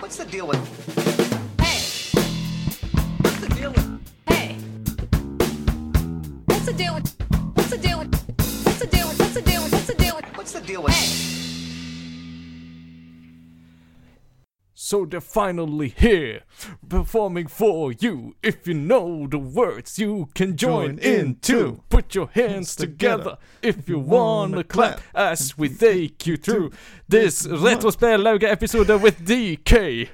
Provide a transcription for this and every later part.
What's the deal with? Hey! What's the deal with? Hey! What's the deal with? What's the deal with? What's the deal with? What's the deal with? What's the deal with? What's the deal with? So they're finally here, performing for you. If you know the words, you can join, Join in too. Put your hands together if you wanna clap as we take you through this retro Retrospellauget-episode with DK.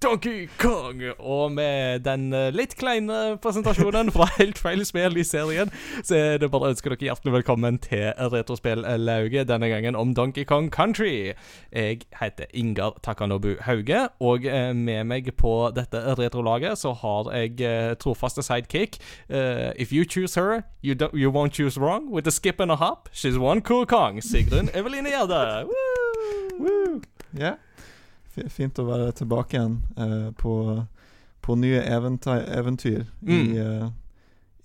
Donkey Kong! Og med den eh, litt kleine presentasjonen fra helt feil spill i serien, så er det bare å ønske dere hjertelig velkommen til Retrospellauget, denne gangen om Donkey Kong Country. Jeg heter Ingar Takanobu Hauge, og eh, med meg på dette retrolaget så har jeg eh, trofaste sidekick. Uh, if you choose her, you, don't, you won't choose wrong. With a skip and a hop, she's one cool Kong. Sigrun Eveline Gjerde. Woo! Woo! Ja. Fint å være tilbake igjen eh, på, på nye eventyr, eventyr i, Mm. eh,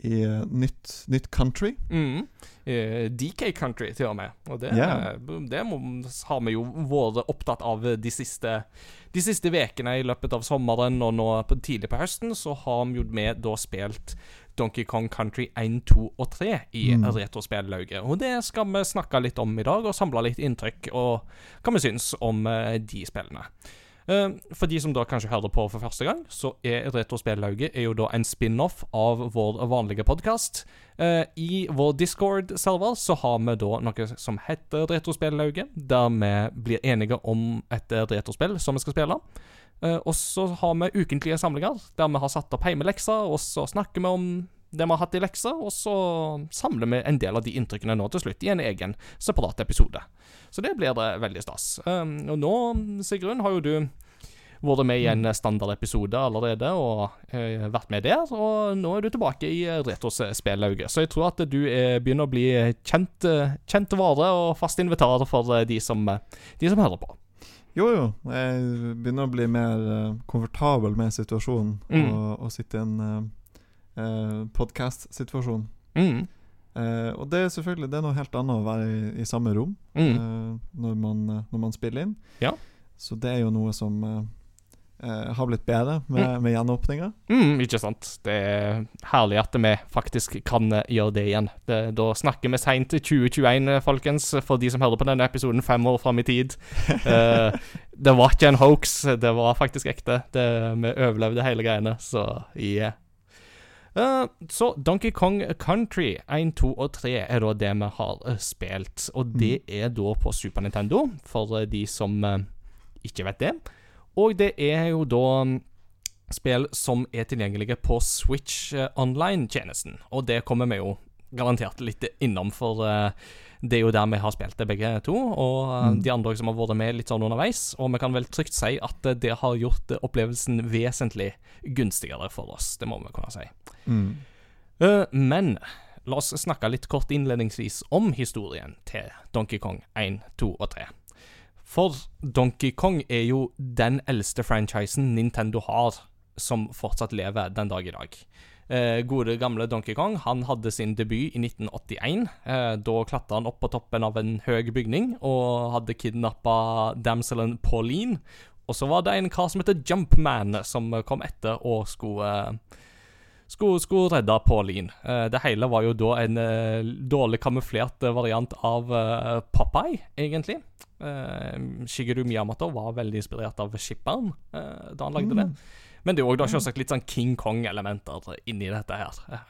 i uh, nytt, nytt country. Mm. Uh, DK Country, til og med. Og det, Ja. det må, har vi jo vært opptatt av de siste De siste ukene i løpet av sommeren, og nå på, tidlig på høsten, så har vi jo med da spilt Donkey Kong Country 1, 2 og 3 i Mm. Retrospellauget. Og det skal vi snakke litt om i dag, og samle litt inntrykk og hva vi syns om eh, de spillene. Eh, For de som da kanskje hører på for første gang, så er Retrospellauget er jo da en spin-off av vår vanlige podkast. I vår Discord-server så har vi da noe som heter Retrospellauget, der vi blir enige om et eh, retrospill som vi skal spille. Eh, og så har vi ukentlige samlinger, der vi har satt opp heimelekser, og så snakker vi om det vi har hatt i lekser, og så samler vi en del av de inntrykkene nå til slutt i en egen separat episode. Så det blir det veldig stas. Um, og nå, Sigrun, har jo du vært med i en standardepisode allerede og eh, vært med der, og nå er du tilbake i eh, Retrospellauget. Så jeg tror at du begynner å bli kjent, kjent vare og fast invitar for de som, de som hører på. Jo, jo. Jeg begynner å bli mer uh, komfortabel med situasjonen Mm. og, og sitte i en uh, podkast-situasjon. Mm. Uh, og det er selvfølgelig Det er noe helt annet å være i, i samme rom Mm. eh, når, man, eh, når man spiller inn. Ja. Så det er jo noe som eh, har blitt bedre med, Mm. med gjenåpninga. Mm, ikke sant. Det er herlig at vi faktisk kan gjøre det igjen. Det, da snakker vi seint 2021, eh, folkens, for de som hører på denne episoden fem år fram i tid. Uh, det var ikke en hoax, det var faktisk ekte. Det, vi overlevde hele greiene, så yeah. Uh, så Donkey Kong Country 1, 2 og 3 er da det vi har spilt. Og det er da på Super Nintendo, for de som ikke vet det. Og det er jo da mm, spill som er tilgjengelige på Switch eh, Online-tjenesten. Og det kommer vi jo garantert litt innom, for eh, det er jo der vi har spilt det, begge to. Og eh, Mm. de andre som har vært med litt sånn underveis. Og vi kan vel trygt si at det har gjort opplevelsen vesentlig gunstigere for oss. Det må vi kunne si. Mm. Men la oss snakke litt kort innledningsvis om historien til Donkey Kong 1, 2 og 3. For Donkey Kong er jo den eldste franchisen Nintendo har som fortsatt lever den dag i dag. Eh, gode, gamle Donkey Kong han hadde sin debut i 1981. Eh, da klatra han opp på toppen av en høy bygning og hadde kidnappa damselen Pauline. Og så var det en kar som heter Jumpman, som kom etter og skulle eh, skulle, skulle redde Pauline. Eh, det hele var jo da en eh, dårlig kamuflert variant av eh, Popeye, egentlig. Shigeru Miyamoto var veldig inspirert av skipperen eh, da han lagde det. Men det er òg selvsagt litt sånn King Kong-elementer inni dette her.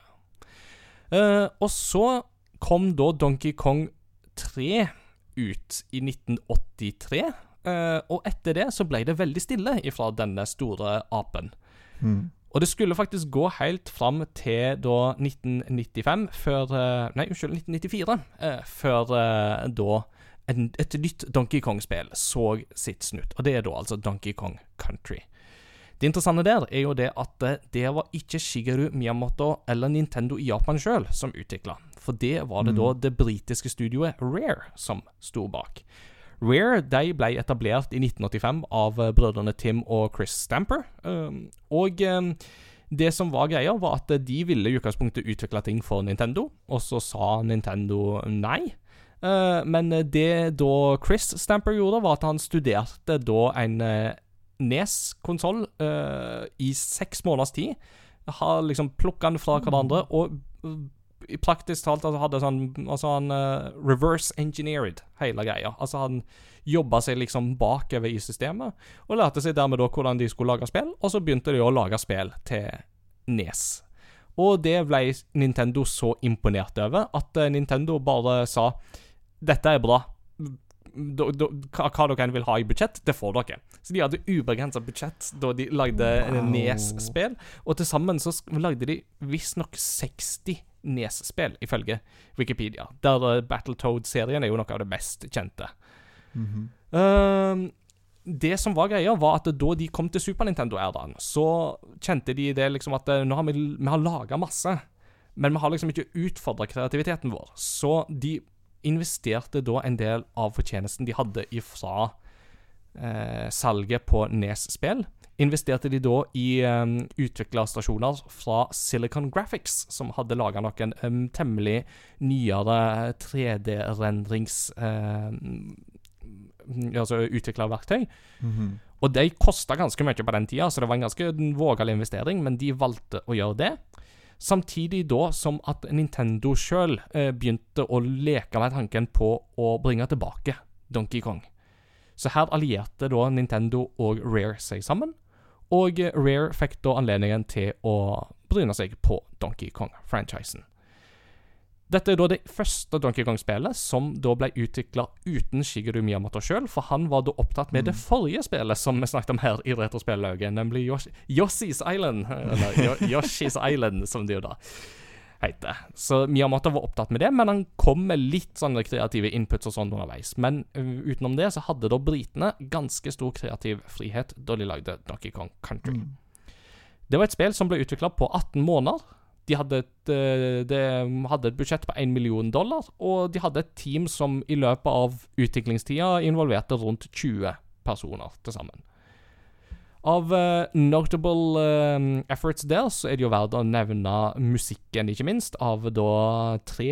Og så kom da Donkey Kong 3 ut i 1983. eh, og etter det så ble det veldig stille ifra denne store apen. Mm. Og det skulle faktisk gå helt fram til da 1995, før eh, Nei, unnskyld, 1994. eh, før eh, da et nytt Donkey Kong-spill så sitt snutt. Og det er da altså Donkey Kong Country. Det interessante der er jo det at det var ikke Shigeru Miyamoto eller Nintendo i Japan sjøl som utvikla. For det var det da det britiske studioet Rare som sto bak. Rare de ble etablert i 1985 av eh, brødrene Tim og Chris Stamper. Um, og um, det som var greia, var at de ville i utgangspunktet utvikle ting for Nintendo, og så sa Nintendo nei. Eh, men det da Chris Stamper gjorde, var at han studerte da en, eh, Nes-konsoll i seks måneders tid. Har liksom plukka den fra hverandre, og uh, i praktisk talt altså, hadde sånn Altså han uh, reverse engineered hele greia. Altså han jobba seg liksom bakover i systemet, og lærte seg dermed da hvordan de skulle lage spill, og så begynte de å lage spill til Nes. Og det ble Nintendo så imponert over at eh, Nintendo bare sa dette er bra. Do, do, hva, hva dere vil ha i budsjett, det får dere. Så de hadde ubegrensa budsjett da de lagde Wow. Nes-spill. Og til sammen så lagde de visstnok 60 Nes-spill, ifølge Wikipedia. Der eh, Battletoad-serien er jo noe av det mest kjente. Mm -hmm. uh, det som var greia, var at da de kom til Super Nintendo-æraen, så kjente de det liksom at eh, nå har vi, vi har laga masse, men vi har liksom ikke utfordra kreativiteten vår. Så de investerte da en del av fortjenesten de hadde ifra eh, salget på Nes-spill. Investerte de da i um, utviklerstasjoner fra Silicon Graphics, som hadde laga noen um, temmelig nyere 3D-rendrings... altså utviklerverktøy. Mhm. Og de kosta ganske mye på den tida, så det var en ganske vågal investering, men de valgte å gjøre det. Samtidig da som at Nintendo sjøl eh, begynte å leke med tanken på å bringe tilbake Donkey Kong. Så her allierte da Nintendo og Rare seg sammen, og Rare fikk da anledningen til å bryne seg på Donkey Kong-franchisen. Dette er da det første Donkey Kong-spillet som da ble utvikla uten Shigeru Miyamoto sjøl, for han var da opptatt med det forrige spillet som vi snakket om her i Retrospellauget, nemlig Yoshi, Yoshi's Island. Eller Yoshi's Island, som det jo da heter. Så Miyamoto var opptatt med det, men han kom med litt sånne kreative inputs og sånn underveis. Men uh, utenom det så hadde da britene ganske stor kreativ frihet da de lagde Donkey Kong Country. Mm. Det var et spill som ble utvikla på 18 måneder. De hadde et, de hadde et budsjett på 1 million dollar, og de hadde et team som i løpet av utviklingstida involverte rundt 20 personer til sammen. Av uh, notable eh, efforts der, så er det jo verdt å nevne musikken, ikke minst, av da tre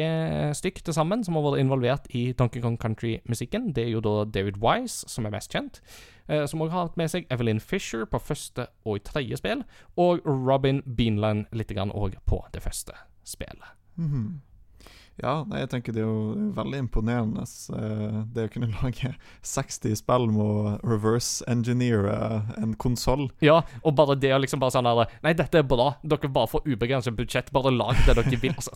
stykk til sammen som har vært involvert i Donkey Kong Country-musikken. Det er jo da David Wise, som er mest kjent, uh, som også har hatt med seg Evelyn Fisher på første og tredje spill, og Robin Beanland litt grann òg på det første spillet. Mhm. Ja, nei, jeg tenker det er jo veldig imponerende eh, det å kunne lage 60 spill med å reverse engineere en konsoll. Ja, og bare det å liksom bare sånn der Nei, dette er bra. Dere bare får ubegrenset budsjett. Bare lag det dere vil. Altså,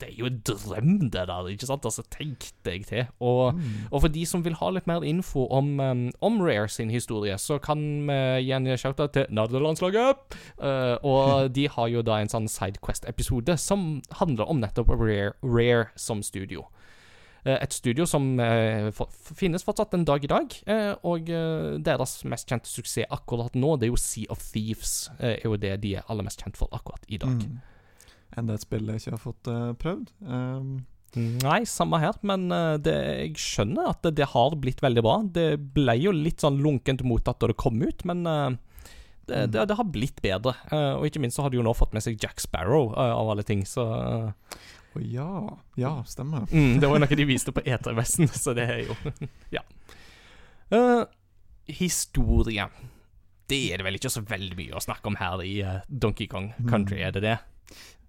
det er jo en drøm, det der. Ikke sant? Altså, tenk deg til. Og, og for de som vil ha litt mer info om, um, om Rare sin historie, så kan vi gi en shout-out til Nerdelandslaget. Uh, og de har jo da en sånn Sidequest-episode som handler om nettopp Rare, Rare som studio. Eh, Et studio som eh, finnes fortsatt en dag i dag, eh, og deres mest kjente suksess akkurat nå, det er jo Sea of Thieves. er jo det de er aller mest kjent for akkurat i dag. Mm. Enda et spill jeg ikke har fått prøvd. Um, Nei, samme her, men det, jeg skjønner at det, det har blitt veldig bra. Det ble jo litt sånn lunkent mottatt da det kom ut, men eh, det, Mm. det, det har blitt bedre. Og ikke minst så har de jo nå fått med seg Jack Sparrow, av alle ting, så ja, ja, stemmer. Mm, det var noe de viste på E3-messen, så det er jo Ja. Uh, historie. Det er det vel ikke så veldig mye å snakke om her i uh, Donkey Kong Country, Mm. er det det?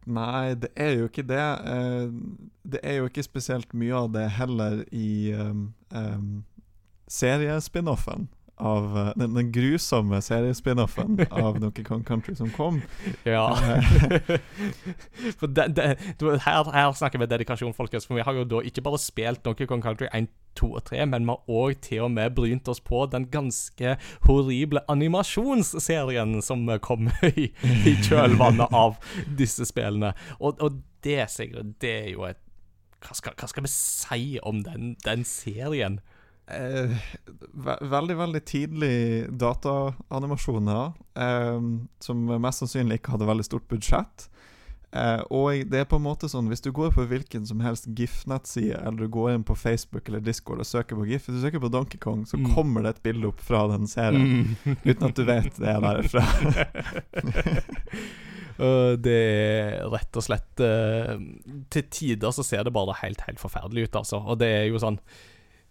Nei, det er jo ikke det. Eh, det er jo ikke spesielt mye av det heller i um, um, seriespin-offen av eh, den, den grusomme seriespin-offen av Donkey Kong Country som kom. Ja. for det, det, her, her snakker vi dedikasjon, folkens. For vi har jo da ikke bare spilt Donkey Kong Country 1, 2 og 3, men vi har òg til og med brynt oss på den ganske horrible animasjonsserien som kom i, i kjølvannet av disse spillene. Og, og det, Sigrid, det er jo et hva skal, hva skal vi si om den, den serien? Eh, ve veldig, veldig tidlig dataanimasjoner, eh, som mest sannsynlig ikke hadde veldig stort budsjett. Eh, og det er på en måte sånn Hvis du går på hvilken som helst GIF-nettside, eller du går inn på Facebook eller Discord og søker på GIF Hvis du søker på Donkey Kong, så Mm. kommer det et bilde opp fra den serien. Uten at du vet det er derfra. Uh, det er rett og slett uh, Til tider så ser det bare helt, helt forferdelig ut, altså. Og det er jo sånn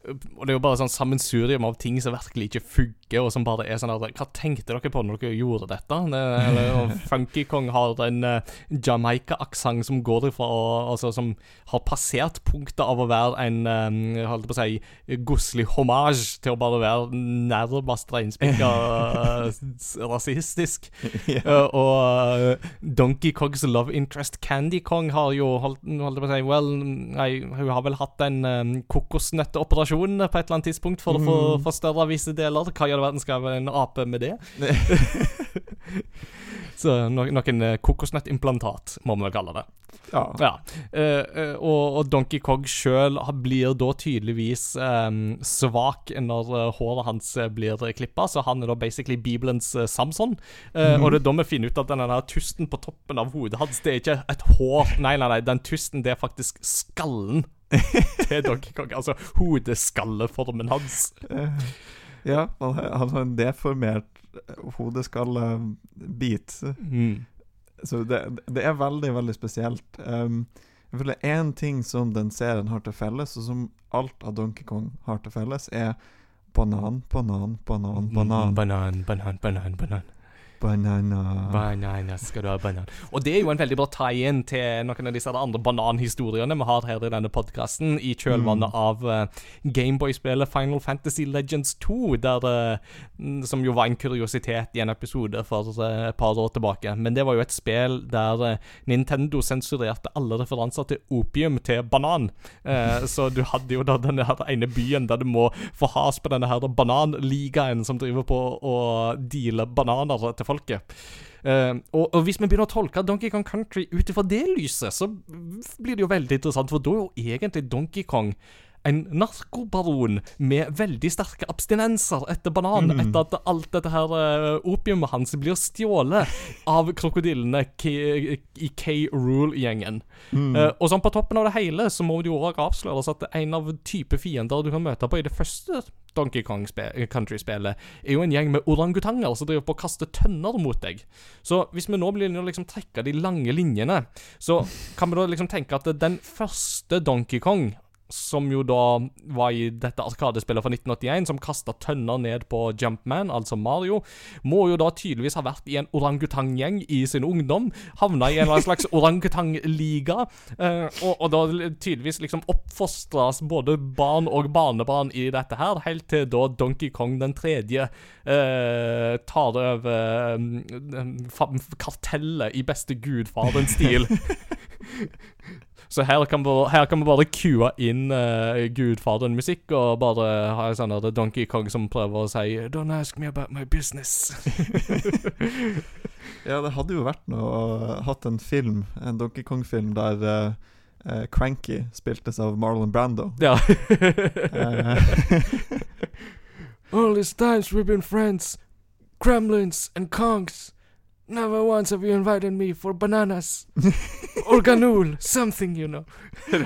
og det er jo bare sånn sammensurium av ting som virkelig ikke funker, og som bare er sånn at Hva tenkte dere på når dere gjorde dette? Det, eller, Funky Kong har en uh, Jamaica-aksent som går ifra Altså som har passert punktet av å være en um, holdt på å si godslig hommage til å bare være nærmest reinspikka uh, rasistisk. Uh, og uh, Donkey Kongs love interest Candy Kong har jo holdt, holdt på å si Well, nei, hun har vel hatt en um, kokosnøttoperasjon på et eller annet tidspunkt for å få Mm. forstørre visse deler. Hva i all verden skal en ape med det? Så no noen uh, kokosnøttimplantat, må vi kalle det. ja. Ja. Uh, eh, og, Donkey Kong sjøl blir da tydeligvis um, svak når eh, håret hans uh, blir klippa, så han er da basically Bibelens uh, Samson. Mm. Og det er da vi finner ut at denne her tusten på toppen av hodet hans, det er ikke et hår. Nei, nei, nei, den tusten, det er faktisk skallen til Donkey Kong. Altså hodeskalleformen hans. Eh, ja, han, har- en deformert eh, hodeskallebit. Mm. Så det, det er veldig, veldig spesielt. Um, jeg føler én ting som den serien har til felles, og som alt av Donkey Kong har til felles, er banan, banan, banan, banan. Banan, banan, banan, banan. Banana. Banana, skal du ha banan. Og det er jo en veldig bra tie-in til noen av disse andre bananhistoriene vi har her i denne podkasten, i kjølvannet av uh, Gameboy-spillet Final Fantasy Legends 2, der, mm, som jo var en kuriositet i en episode for uh, et par år tilbake. Men det var jo et spill der Nintendo sensurerte alle referanser til opium til banan. Så du hadde jo da denne her ene byen der du må få has på denne her bananligaen som driver på å deale bananer til folket. Uh, og, og hvis vi begynner å tolke Donkey Kong Country ut ifra det lyset, så blir det jo veldig interessant, for da er jo egentlig Donkey Kong en narkobaron med veldig sterke abstinenser etter banan, Mm. etter at alt dette her uh, opiumet hans blir stjålet av krokodillene K- i K-Rule-gjengen. Mm. Uh, og sånn på toppen av det hele så må det jo også avsløres at en av type fiender du kan møte på i det første Donkey Kong Country-spillet, er jo en gjeng med orangutanger som driver på å kaste tønner mot deg. Så hvis vi nå blir å liksom trekke de lange linjene, så kan vi da liksom tenke at den første Donkey Kong som jo da var i dette arkadespillet fra 1981, som kasta tønner ned på Jumpman, altså Mario, må jo da tydeligvis ha vært i en orangutanggjeng i sin ungdom. Havna i en eller annen slags orangutangliga, eh, og, og da tydeligvis liksom oppfostras både barn og barnebarn i dette her, helt til da Donkey Kong den tredje eh, tar over eh, kartellet i beste gudfaren-stil. Så her kan, vi, her kan vi bare cue inn uh, Gudfaderen-musikk, og bare ha en sånn Donkey Kong som prøver å si Don't ask me about my business. Ja, det hadde jo vært noe å hatt en film, en Donkey Kong-film, der uh, uh, Cranky spiltes av Marlon Brando. ja. Eh, All these times we've been friends, Kremlins and Kongs. Never once have you invited me for bananas. Organol, something, you know.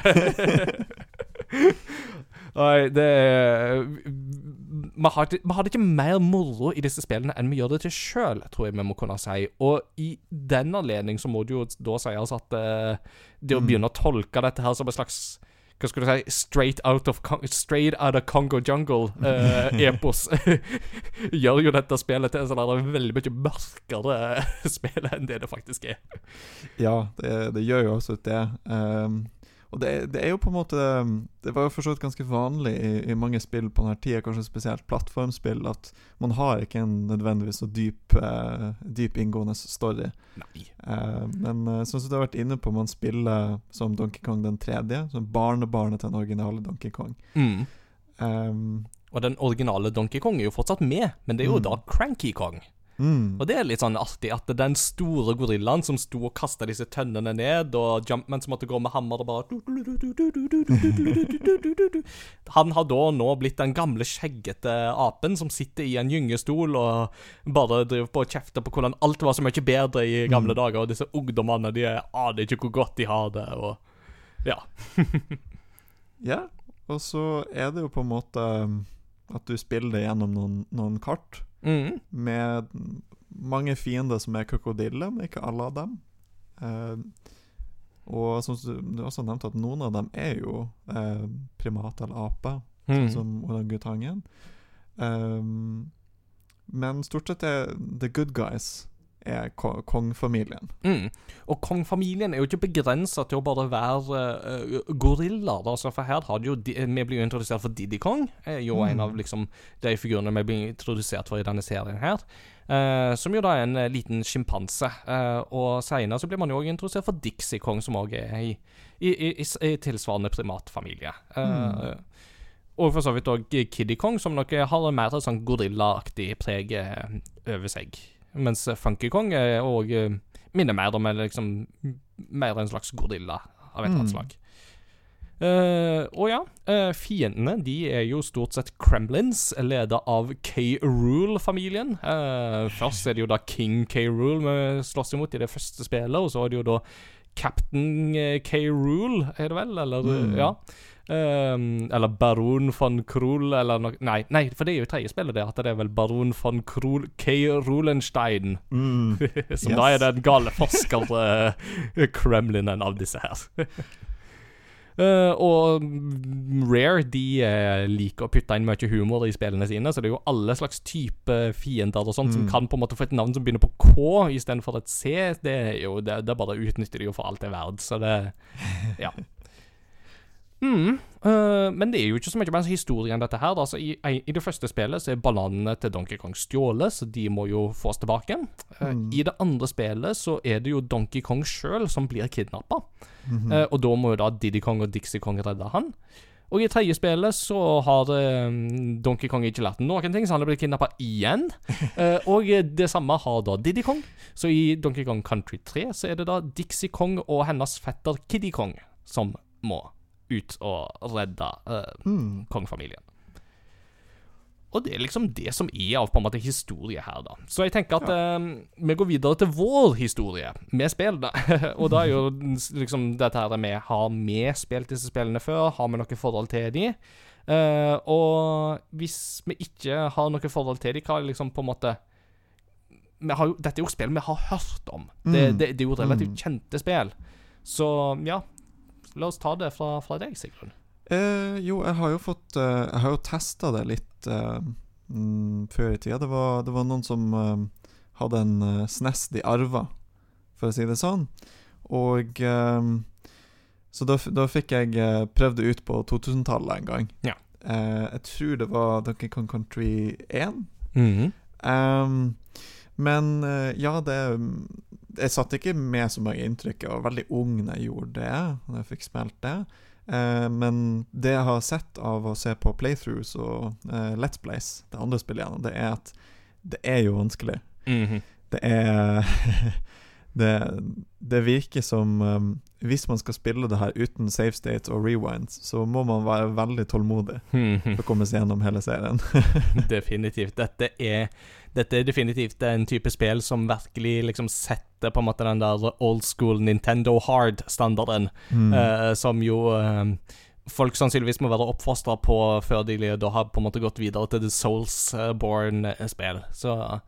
Nei, det er Vi vi hadde ikke mer moro i disse spillene enn vi gjør det til sjøl, tror jeg vi må kunne si. Og i den anledning så må det jo da sies at uh, det å Mm. begynne å tolke dette her som en slags hva skulle du si Straight out of, straight out of Congo Jungle-epos. gjør jo dette spillet til en sånn veldig mye mørkere spill enn det det faktisk er. ja, det, det gjør jo absolutt det. Um, og det, det er jo på en måte Det var jo for så vidt ganske vanlig i, i mange spill på denne tida, kanskje spesielt plattformspill, at man har ikke en nødvendigvis så dyp, uh, dyp inngående story. Eh, men uh, sånn som du har vært inne på, man spiller som Donkey Kong den tredje, som barnebarnet til den originale Donkey Kong. Mm. Um, Og den originale Donkey Kong er jo fortsatt med, men det er jo Mm. da Cranky Kong. Mm, Og det er litt sånn artig at den store gorillaen som sto og kasta disse tønnene ned, og Jumpman som måtte gå med hammer og bare Han har da nå blitt den gamle, skjeggete apen som sitter i en gyngestol og bare driver på og kjefter på hvordan alt var så mye bedre i gamle Mm. dager, og disse ungdommene de aner ikke hvor godt de har det, og Ja. Ja, og så er det jo på en måte um, at du spiller det gjennom noen, noen kart Mm. med mange fiender som er krokodiller, men ikke alle av dem. Eh, og som du, også nevnte, at noen av dem er jo eh, primat eller ape. Mm. sånn som orangutangen. Um, men stort sett er the good guys er kongfamilien. Mm. Og kongfamilien er jo ikke begrensa til å bare være uh, gorillaer. Altså, for her har jo de, Vi blir jo introdusert for Diddy Kong. Er jo en av liksom de figurene vi blir introdusert for i denne serien her. Uh, som jo da er en uh, liten sjimpanse. Eh, og seinere så blir man jo òg introdusert for Dixie Kong, som òg er i, i, i, i, tilsvarende primatfamilie. Eh, Og for så vidt òg Kiddy Kong, som nok har mer sånn gorillaaktig preg eh, over seg. Mens eh, Funky Kong er òg eh, minner mer om liksom mer en slags gorilla av et eller annet Mm. slag. Eh, og ja, uh, fiendene de er jo stort sett Kremlins, ledet av K. Rule-familien. Uh, først er det jo da King K. Rule vi slåss imot i det første spillet, og så er det jo da Captain K. Rule, er det vel? Eller, Mm. ja. Um, eller Baron von Krul, eller noe Nei, nei, for det er jo tredje spillet, det, at det er vel Baron von Krul K. Rolenstein. Mm. Som Yes. da er den gale forsker-kremlinen av disse her. uh, og Rare de uh, liker å putte inn mye humor i spillene sine, så det er jo alle slags type fiender og sånt som Mm. kan på en måte få et navn som begynner på K istedenfor et C. Det er jo det, det bare utnytter de jo for alt det er verdt, så det Ja. Mm, Uh, men det er jo ikke så mye mer historie enn dette her. Altså, i, I det første spillet så er bananene til Donkey Kong stjålet, så de må jo fås tilbake. Uh, Mm. I det andre spillet så er det jo Donkey Kong sjøl som blir kidnappa. Mm -hmm. uh, og da må jo da Diddy Kong og Dixie Kong redde han. Og i tredje spillet så har eh, Donkey Kong ikke lært noen ting, så han er blitt kidnappa igjen. Eh, og det samme har da Diddy Kong. Så i Donkey Kong Country 3 så er det da Dixie Kong og hennes fetter Kiddy Kong som må ut og redde uh, Mm. kongefamilien. Og det er liksom det som er av på en måte historie her, da. Så jeg tenker at eh, vi går videre til vår historie med spill, da. og da er jo liksom dette her med Har vi spilt disse spillene før? Har vi noe forhold til de? Eh, og hvis vi ikke har noe forhold til de, hva er liksom på en måte jo, Dette er jo spill vi har hørt om. Det, Mm. det, det er jo relativt Mm. kjente spill. Så ja, la oss ta det fra, fra deg, Sigrun. Eh, jo, jeg har jo fått eh, Jeg har jo testa det litt eh, mm, før i tida. Det var, det var noen som eh, hadde en SNES de arva, for å si det sånn. Og eh, Så da, da fikk jeg prøvd det ut på 2000-tallet en gang. Ja. Eh, jeg tror det var Donkey Kong Country 1. Mhm. Ehm, men eh, ja, det Jeg satte ikke med så mange inntrykk. Jeg var veldig ung da jeg gjorde det, da jeg fikk spilt det. Eh, men det jeg har sett av å se på playthroughs og eh, Let's Plays, det andre spillet det er at det er jo vanskelig. Mhm. Det er det, det virker som um, Hvis man skal spille det her uten save state og rewinds, så må man være veldig tålmodig Mhm. for å komme seg gjennom hele serien. definitivt. Dette er, dette er definitivt en type spill som virkelig liksom setter på en måte den der old school Nintendo hard-standarden, Mm. uh, som jo uh, folk sannsynligvis må være oppfostra på før de da har på en måte gått videre til The Souls-born-spill. Så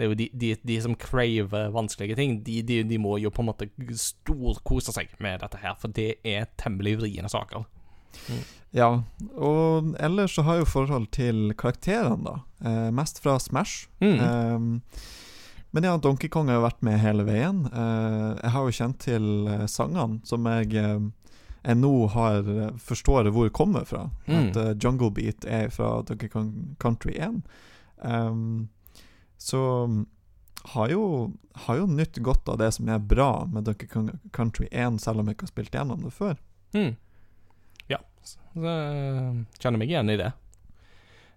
det er jo de, de, de som craver vanskelige ting, de, de, de må jo på en måte storkose seg med dette her, for det er temmelig vriene saker. Ja, og ellers så har jeg jo forhold til karakterene, da. Eh, mest fra Smash. Mm. Eh, men ja, Donkey Kong har jo vært med hele veien. Eh, jeg har jo kjent til eh, sangene, som jeg, eh, jeg nå har eh, forstår hvor kommer fra. Mm. At uh, Jungle Beat er fra Donkey Kong Country 1. Ehm, så har jo, har jo nytt godt av det som er bra med Donkey Kong Country 1, selv om jeg ikke har spilt gjennom det før. Mm. Ja, så, eh, kjenner meg igjen i det.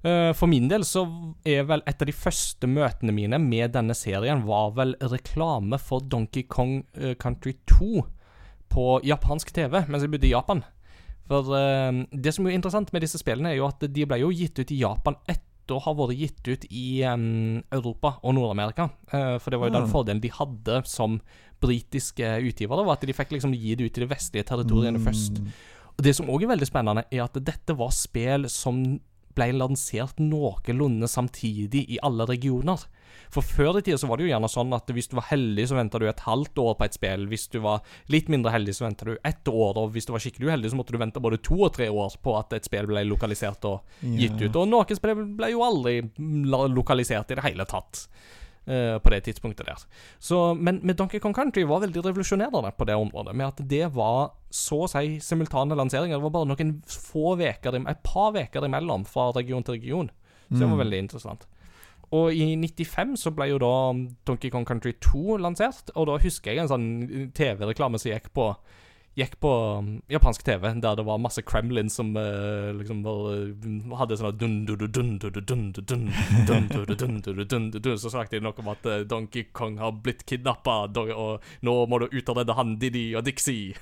Eh, For min del så er vel et av de første møtene mine med denne serien var vel reklame for Donkey Kong eh, Country 2 på japansk TV mens jeg bodde i Japan. For eh, det som er interessant med disse spillene, er jo at de ble jo gitt ut i Japan etter å har vært gitt ut i um, Europa og Nord-Amerika. Uh, for det var jo den Ah. fordelen de hadde som britiske utgivere, var at de fikk liksom gi det ut i de vestlige territoriene først. Mm. Og Det som òg er veldig spennende, er at dette var spill som ble lansert noenlunde samtidig i alle regioner. For før i tida så var det jo gjerne sånn at hvis du var heldig, så venta du et halvt år på et spill. Hvis du var litt mindre heldig, så venta du ett år. Og hvis du var skikkelig uheldig, så måtte du vente både to og tre år på at et spill ble lokalisert og gitt Ja. ut. Og noen spill ble jo aldri lokalisert i det hele tatt. Uh, på det tidspunktet der. Så, men med Donkey Kong Country var veldig revolusjonerende på det området. Med at det var så å si simultane lanseringer. Det var bare noen få veker, et par uker imellom fra region til region. Så det var Mm. veldig interessant. Og i 95 så ble jo da Donkey Kong Country 2 lansert, og da husker jeg en sånn TV-reklame som gikk på gikk på um, japansk TV, der det var masse Kremlin som eh, liksom eh, hadde sånn Så snakket de noe om at eh, Donkey Kong har blitt kidnappa, og nå må du ut av denne han Didi og Dixie.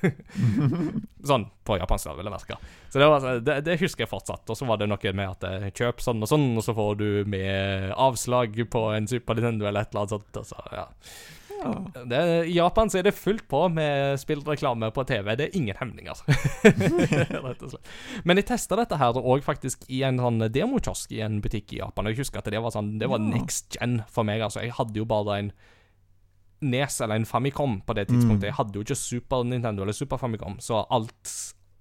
sånn på japansk, vil jeg merke. Så det, var, det, det, husker jeg fortsatt. Og så var det noe med at kjøp sånn og sånn, og så får du med avslag på en Super Nintendo eller et eller annet sånt. Altså, ja. Ja. det, I Japan så er det fullt på med spillreklame på TV. Det er ingen hemninger. Rett og slett. Men jeg testa dette her òg faktisk i en sånn demokiosk i en butikk i Japan. Og jeg husker at det var sånn Det var next gen for meg. Altså, jeg hadde jo bare en Nes eller en Famicom på det tidspunktet. Mm. Jeg hadde jo ikke Super Nintendo eller Super Famicom, så alt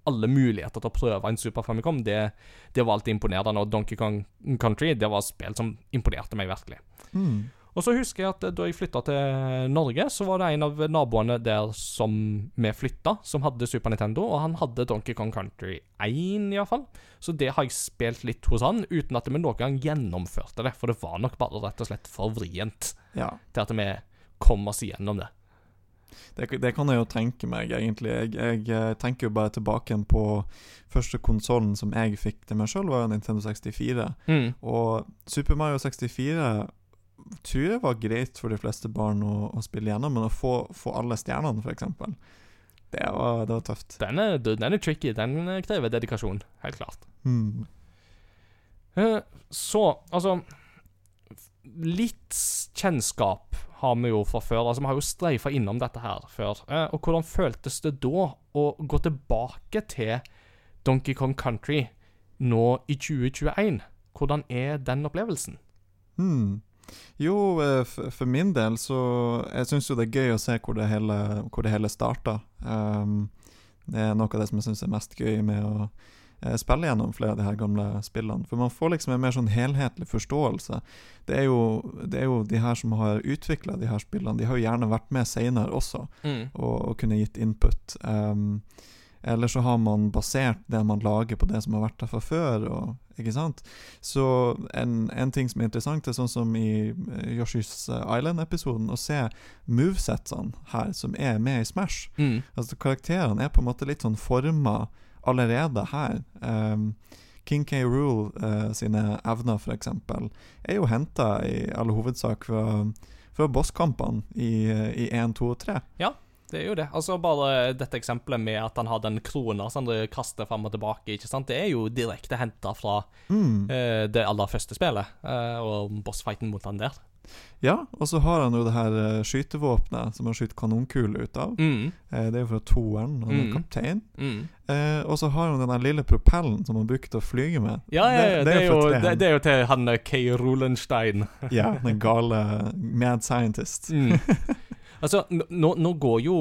alle muligheter til å prøve en Super Famicom, det, det var alltid imponerende. Og Donkey Kong Country, det var spill som imponerte meg virkelig. Mm. Og så husker jeg at eh, da jeg flytta til Norge, så var det en av naboene der som vi flytta, som hadde Super Nintendo, og han hadde Donkey Kong Country 1, iallfall. Så det har jeg spilt litt hos han, uten at vi noen gang gjennomførte det. For det var nok bare rett og slett for vrient ja. til at vi kom oss igjennom det. Det, det kan jeg jo tenke meg, egentlig. Jeg, jeg eh, tenker jo bare tilbake på første konsollen som jeg fikk til meg sjøl, var Nintendo 64. Mm. Og Super Mario 64 tror jeg var greit for de fleste barn å, å spille gjennom, men å få, få alle stjernene, f.eks., det var, det var tøft. Den, er, den er tricky. Den krever dedikasjon, helt klart. Mm. Eh, Så, altså Litt kjennskap har vi jo fra før. Altså, Vi har jo streifa innom dette her før. Eh, Og hvordan føltes det da å gå tilbake til Donkey Kong Country nå i 2021? Hvordan er den opplevelsen? Hmm. Jo, eh, for min del så Jeg syns jo det er gøy å se hvor det hele, hvor det hele starta. Um, det er noe av det som jeg syns er mest gøy med å eh, spille gjennom flere av de her gamle spillene. For man får liksom en mer sånn helhetlig forståelse. Det er jo, det er jo de her som har utvikla de her spillene, de har jo gjerne vært med seinere også og, og kunne gitt input. Um, eller så har man basert det man lager på det som har vært der fra før. Og, ikke sant? Så en, en ting som er interessant, er sånn som i eh, Yoshi's Island-episoden, å se movesetsene her som er med i Smash. Mm. Altså Karakterene er på en måte litt sånn forma allerede her. Um, King K. Rule uh, sine evner, eksempel, er jo henta i all hovedsak fra, fra bosskampene i, eh, i 1, 2 og 3. Det er jo det. Altså Bare dette eksempelet med at han har den krona som han kaster fram og tilbake, ikke sant? det er jo direkte henta fra Mm. uh, det aller første spillet, uh, og bossfighten mot han der. Ja, og så har han jo det her uh, skytevåpenet som han skyter kanonkuler ut av. Mm. Det er jo fra toeren, han er Mm. kaptein. Mm. Og så har han den lille propellen som han bruker til å flyge med. Ja, ja, ja, det, er jo, det, det er jo til han K. Rolenstein. Ja, den gale mad scientist. Altså, nå, nå går jo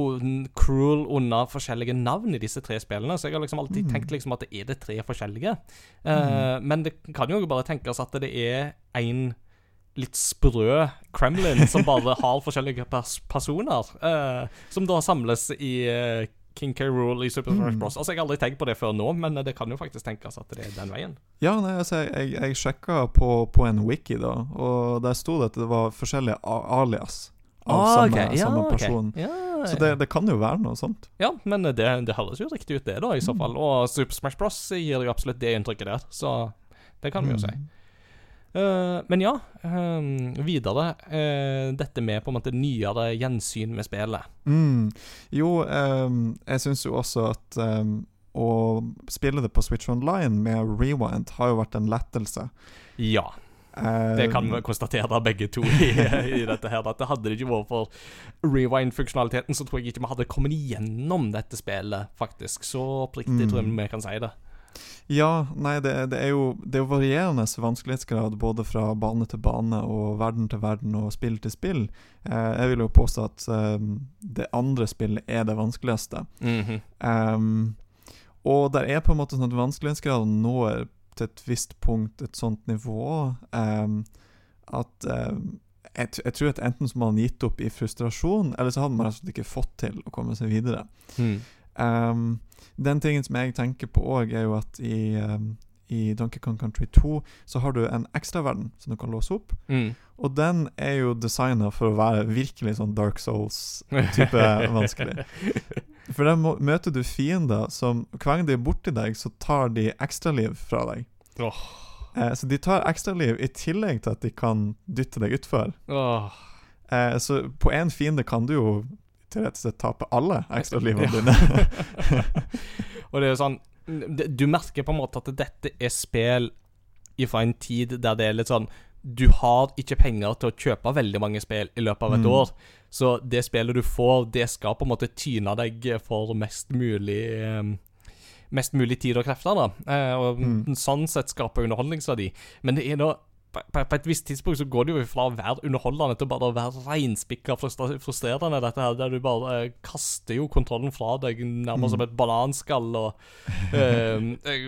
Cruel under forskjellige navn i disse tre spillene, så jeg har liksom alltid Mm. tenkt liksom at det er det tre forskjellige. Eh, Men det kan jo bare tenkes at det er en litt sprø Kremlin som bare har forskjellige pers personer, uh, som da samles i uh, King K. Rule i Super Smash Mm. Bros. Altså, Jeg har aldri tenkt på det før nå, men det kan jo faktisk tenkes at det er den veien. Ja, nei, altså, jeg, jeg sjekka på, på en wiki, da, og der sto det at det var forskjellige alias av Ah, samme, ok. Ja, samme person. Ja, Så det, det kan jo være noe sånt. Ja, men det, det høres jo riktig ut, det, da, i så Mm. fall. Og Super Smash Bros. gir jo absolutt det inntrykket der, så det kan vi jo si. Mm. Eh, men ja, um, videre. Uh, dette med på en måte nyere gjensyn med spillet. Mm. Jo, um, jeg syns jo også at um, å spille det på Switch Online med rewind har jo vært en lettelse. Ja, det kan vi konstatere begge to i, i dette her. At det hadde det ikke vært for rewind-funksjonaliteten, så tror jeg ikke vi hadde kommet igjennom dette spillet, faktisk. Så oppriktig Mm. tror jeg vi kan si det. Ja, nei, det, det er jo Det er jo varierende vanskelighetsgrad både fra bane til bane og verden til verden og spill til spill. Eh, jeg vil jo påstå at eh, det andre spillet er det vanskeligste. Mm -hmm. um, og der er på en måte sånn at vanskelighetsgraden når til et visst punkt et sånt nivå um, at um, jeg, jeg tror at enten så må man gitt opp i frustrasjon, eller så hadde man altså ikke fått til å komme seg videre. Mm. Um, den tingen som jeg tenker på òg, er jo at i, um, i Donkey Kong Country 2 så har du en ekstraverden som du kan låse opp. Mm. Og den er jo designa for å være virkelig sånn Dark Souls-type vanskelig. For da møter du fiender som Hver gang de er borti deg, så tar de ekstraliv fra deg. Oh. Eh, så de tar ekstraliv i tillegg til at de kan dytte deg utfor. Oh. Eh, så på én fiende kan du jo til rett og slett tape alle ekstralivene Ja. dine. Og det er jo sånn Du merker på en måte at dette er spill fra en tid der det er litt sånn Du har ikke penger til å kjøpe veldig mange spill i løpet av et Mm. år. Så det spillet du får, det skal på en måte tyne deg for mest mulig eh, Mest mulig tid og krefter, da. Eh, og Mm. sånn sett skaper underholdningsverdi. Men det er da på, på, et visst tidspunkt så går det jo fra å være underholdende til bare å være reinspikka frustrerende, dette her, der du bare eh, kaster jo kontrollen fra deg nærmest Mm. som et bananskall og eh, eh,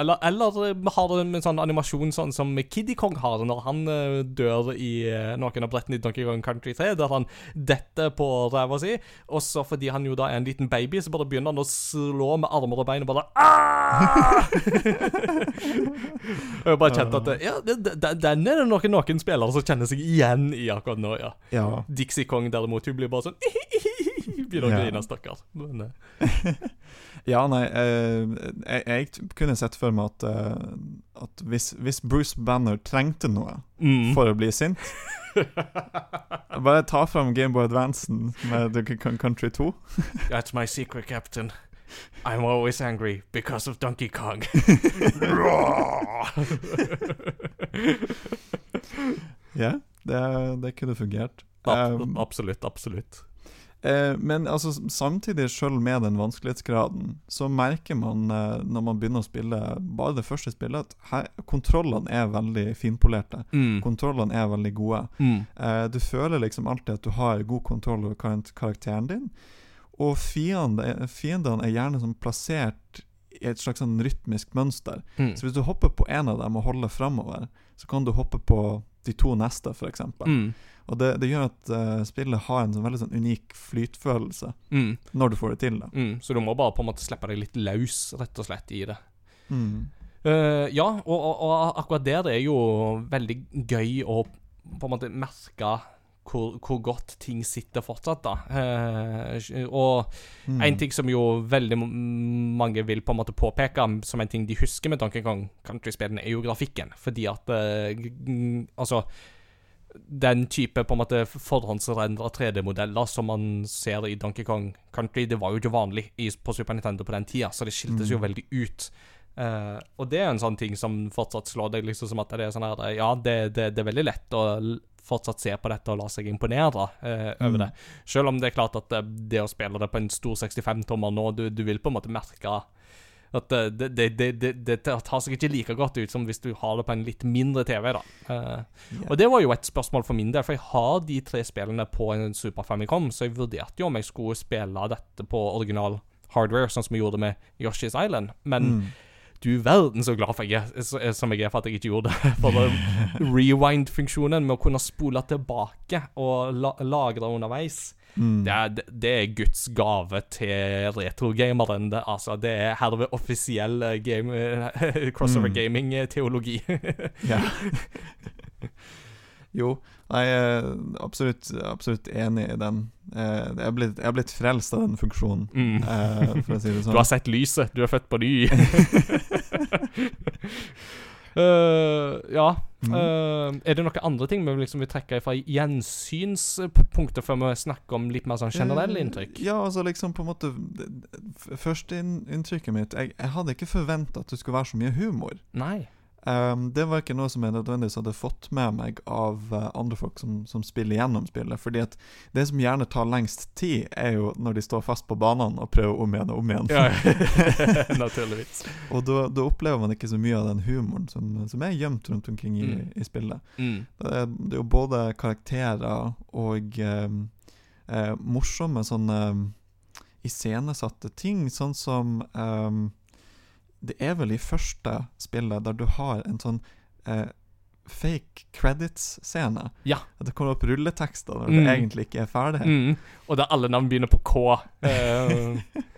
Eller, eller eh, har det en sånn animasjon sånn som Kiddy Kong har når han eh, dør i eh, noen av brettene i Donkey Kong Country 3, der han detter på ræva si, og så fordi han jo da er en liten baby, så bare begynner han å slå med armer og bein og bare «Ah!» Og jeg bare kjente at ja, det, det, den er det noen, noen spillere som kjenner seg igjen i akkurat nå, ja. Ja. Dixie Kong derimot, hun blir bare sånn Begynner å Ja. grine, stakkar. Eh, Ja, nei, eh, jeg, jeg kunne sett for meg at, eh, at hvis, hvis Bruce Banner trengte noe mm. for å bli sint Bare ta fram Gameboy Advancen med Country 2. That's my secret, Captain. I'm always angry because of Donkey Kong. Ja, det, det kunne fungert. Ab Um, absolutt, absolutt. Eh, men altså, samtidig, selv med den vanskelighetsgraden, så merker man eh, når man begynner å spille bare det første spillet, at her, kontrollene er veldig finpolerte. Mm. Kontrollene er veldig gode. Mm. Eh, du føler liksom alltid at du har god kontroll over karakteren din. Og fiende, fiendene er gjerne sånn plassert i et slags sånn rytmisk mønster. Mm. Så hvis du hopper på en av dem og holder framover, så kan du hoppe på de to neste, f.eks. Mm. Og det, det gjør at uh, spillet har en sånn veldig sånn unik flytfølelse Mm. når du får det til. da Mm. Så du må bare på en måte slippe deg litt løs, rett og slett, i det. mm. Uh, ja, og, og, og akkurat der det er jo veldig gøy å på en måte merke hvor, hvor godt ting sitter fortsatt, da. Eh, og Mm. en ting som jo veldig mange vil på en måte påpeke som en ting de husker med Donkey Kong Country-spillene, er jo grafikken. Fordi at eh, Altså den type på en måte forhåndsrendra 3D-modeller som man ser i Donkey Kong Country, det var jo ikke vanlig i, på Super Nintendo på den tida, så det skiltes jo Mm. veldig ut. Eh, og det er en sånn ting som fortsatt slår deg, liksom som at det er sånn her Ja, det, det, det er veldig lett å fortsatt se på dette og la seg imponere eh, over Mm. det. Selv om det er klart at det, det å spille det på en stor 65-tommer nå, du, du vil på en måte merke at eh, det, det, det, det, det tar seg ikke like godt ut som hvis du har det på en litt mindre TV. da. Eh, yeah. og det var jo et spørsmål for min del, for jeg har de tre spillene på en Super Famicom, så jeg vurderte jo om jeg skulle spille dette på original hardware, sånn som jeg gjorde med Yoshi's Island. Men Mm. Du verden så glad for jeg er, som jeg er for at jeg ikke gjorde det. For rewind-funksjonen med å kunne spole tilbake og la lagre underveis, Mm. det er, det er Guds gave til retrogameren. Det, altså, det er herved offisiell eh, game, eh, crossover Mm. gaming-teologi. Ja. jo, jeg er absolutt, absolutt enig i den. Eh, jeg er blitt, blitt frelst av den funksjonen, mm. eh, for å si det sånn. Du har sett lyset, du er født på ny. Uh, ja. Mm. Uh, er det noen andre ting vi liksom vil trekke fra gjensynspunktet før vi snakker om litt mer sånn generelle inntrykk? inntrykk? Ja, altså liksom på en måte Førsteinntrykket mitt jeg, jeg hadde ikke forventa at det skulle være så mye humor. Nei. Um, det var ikke noe som jeg nødvendigvis hadde fått med meg av uh, andre folk som, som spiller gjennom spillet. Fordi at det som gjerne tar lengst tid, er jo når de står fast på banene og prøver om igjen og om igjen. Ja, naturligvis. og da, da opplever man ikke så mye av den humoren som, som er gjemt rundt omkring i, Mm. i spillet. Mm. Det er, det er jo både karakterer og um, uh, morsomme sånne um, iscenesatte ting, sånn som eh, Det er vel i første spillet der du har en sånn eh, fake credits-scene. Ja. At det kommer opp rulletekster når Mm. det egentlig ikke er ferdig. Mm. Og der alle navn begynner på K. Eh,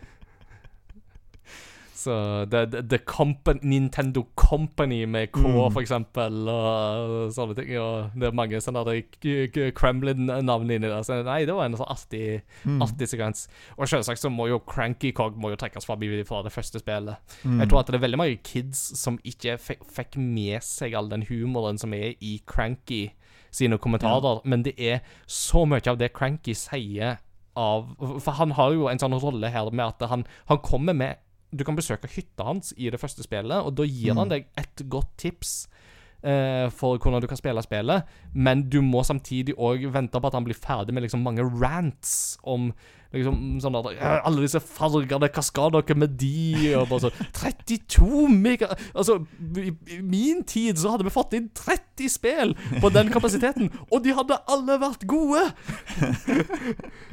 så The, the, the company, Nintendo Company med K, Mm. for eksempel, og sånne ting. Og det er mange sånne k- k- Kremlin-navn inni der. Så nei, det var en sånn artig, Mm. artig sekvens. Og selvsagt så må jo Cranky Cog må jo trekkes fram fra det første spillet. Mm. Jeg tror at det er veldig mange kids som ikke fikk, med seg all den humoren som er i Cranky sine kommentarer, men det er så mye av det Cranky sier av For han har jo en sånn rolle her med at han, han kommer med Du kan besøke hytta hans i det første spillet, og da gir han Mm. deg et godt tips. eh, for hvordan du kan spille spillet, men du må samtidig òg vente på at han blir ferdig med liksom mange rants om liksom sånn at Alle disse fargene, hva skal dere med de? Og bare så 32 mega Altså, i min tid så hadde vi fått inn 30 spill på den kapasiteten, og de hadde alle vært gode!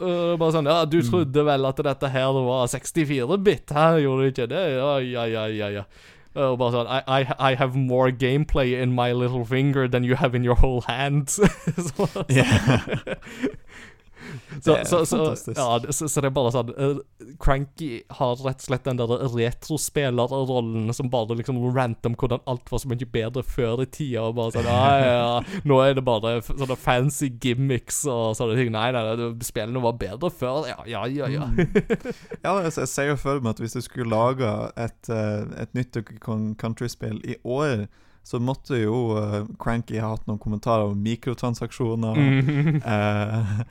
Uh, bare sånn Ja, du trodde vel at dette her var 64-bit? Her gjorde du ikke det? Ja, ja, ja, ja. ja. Og bare sånn I, I, I have more gameplay in my little finger than you have in your whole hand. så, Yeah. så, så, så, ja, så, så det er bare sånn uh, Cranky har rett og slett den der retrospillerrollen som bare liksom random om hvordan alt var så mye bedre før i tida. Og bare sånn ja, ja, Nå er det bare sånne fancy gimmicks og sånne ting. Nei, nei, nei spillene var bedre før. Ja, ja, ja. ja. Ja, jeg, jeg ser jo for meg at hvis du skulle laga et, eh, et nytt Country-spill i år, så måtte jo uh, Cranky ha hatt noen kommentarer om mikrotransaksjoner, Mm. Uh,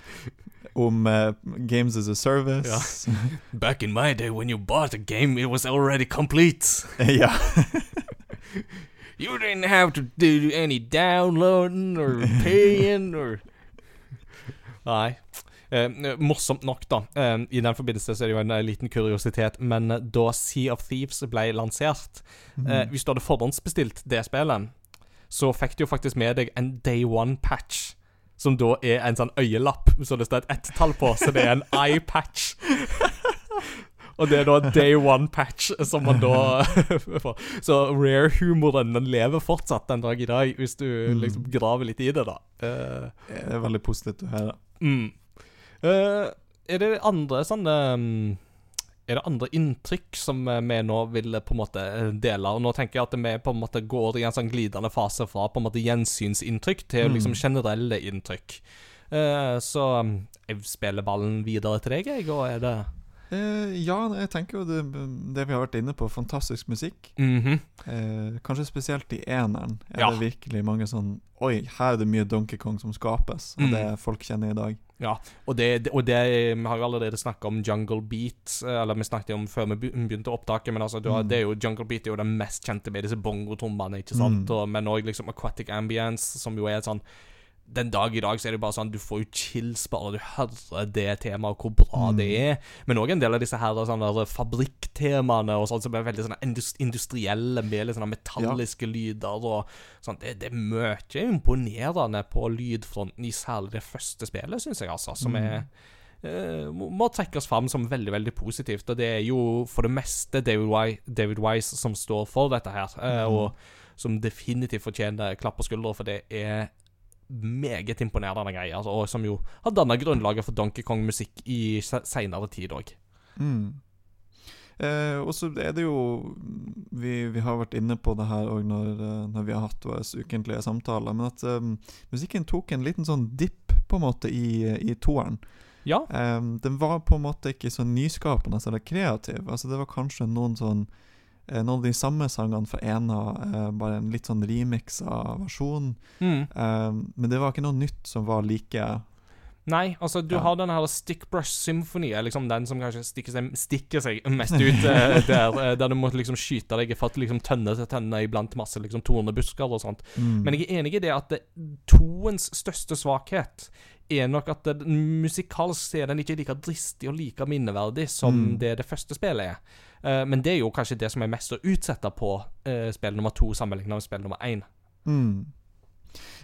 om uh, Games as a Service. Back in my day, when you bought a game, it was already complete. Ja. You didn't have to do any downloading or paying or Nei. Eh, morsomt nok, da. Eh, I den forbindelse så er det jo en eh, liten kuriositet, men da Sea of Thieves ble lansert eh, Hvis du hadde forhåndsbestilt det spillet, så fikk du jo faktisk med deg en Day One-patch. Som da er en sånn øyelapp så det står et ett-tall på, så det er en eye-patch. Og det er da Day One-patch som man da får. Så rare-humoren den lever fortsatt den dag i dag, hvis du Mm. liksom graver litt i det, da. Det er veldig positivt å høre. Mm. Eh, er det andre sånne mm, Er det andre inntrykk som eh, vi nå vil eh, på en måte dele? Og nå tenker jeg at vi på en måte går i en sånn glidende fase fra på en måte gjensynsinntrykk til Mm. liksom generelle inntrykk. Uh, så mm, jeg spiller ballen videre til deg, jeg, og er det Eh, ja, jeg tenker jo det, det vi har vært inne på, fantastisk musikk. Mhm. Eh, kanskje spesielt i eneren er Ja. det virkelig mange sånn Oi, her er det mye Donkey Kong som skapes, og Mm. det folk kjenner i dag. Ja, og det, og det Vi har jo allerede snakka om Jungle Beat, eh, eller vi snakket om før vi be- begynte opptaket, men altså, du har, Mm. det er jo Jungle Beat er jo den mest kjente med disse bongotrommene, ikke sant? Mm. Og, men òg liksom Aquatic Ambience, som jo er et sånn Den dag i dag så er det bare sånn du får jo chills bare du hører det temaet, hvor bra Mm. det er. Men òg en del av disse her sånne fabrikktemaene og sånt som er veldig sånne industrielle, med litt sånne metalliske lyder og sånn. Det, det er mye imponerende på lydfronten, i særlig det første spillet, syns jeg, altså. Som Mm. er eh, må, trekkes fram som veldig veldig positivt. Og det er jo for det meste David, Wi David Wise som står for dette her, eh, Mhm. og som definitivt fortjener klapp på skuldra, for det er meget imponerende greier. Altså, og som jo har danna grunnlaget for Donkey Kong-musikk i se seinere tid òg. Mm. Eh, og så er det jo Vi, vi har vært inne på det her òg når, eh, når vi har hatt våre ukentlige samtaler, men at um, musikken tok en liten sånn dipp, på en måte, i, i toeren. Ja. Eh, den var på en måte ikke så nyskapende eller kreativ. Altså Det var kanskje noen sånn Noen av de samme sangene fra ena, eh, bare en litt sånn remix av versjon. Mm. Eh, men det var ikke noe nytt som var like Nei, altså du Ja. har den her Stickbrush Symphony, er liksom den som kanskje stikker seg, stikker seg mest ut eh, der, eh, der du må liksom skyte deg fatt liksom tønne til tønne iblant masse liksom tornebusker og sånt. Mm. Men jeg er enig i det at det, toens største svakhet er nok at det, musikalsk er den ikke like dristig og like minneverdig som Mm. det det første spillet er. Eh, men det er jo kanskje det som er mest å utsette på uh, spill nummer to sammenlignet med spill nummer én. Mm.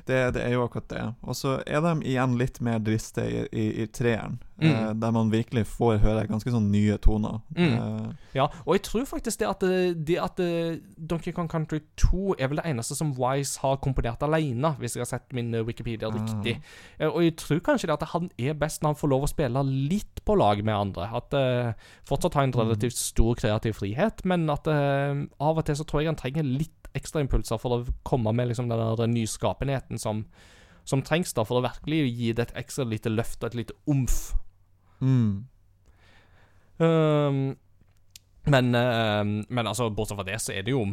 Det, det er jo akkurat det. Og så er de igjen litt mer driste i, i, i treeren, Mm. eh, der man virkelig får høre ganske sånn nye toner. Mm. Eh, Ja, og jeg tror faktisk det at, det, det at eh, Donkey Kong Country 2 er vel det eneste som Wise har komponert alene, hvis jeg har sett min eh, Wikipedia Ah. riktig. Ah. Og jeg tror kanskje det at han er best når han får lov å spille litt på lag med andre. At uh, Fortsatt har en relativt stor kreativ frihet, men at uh, av og til så tror jeg han trenger litt ekstra impulser for å komme med liksom den der nyskapenheten som, som trengs da for å virkelig gi det et ekstra lite løft og et lite omf. mm. Um, men, ehm, men altså, bortsett fra det, så er det jo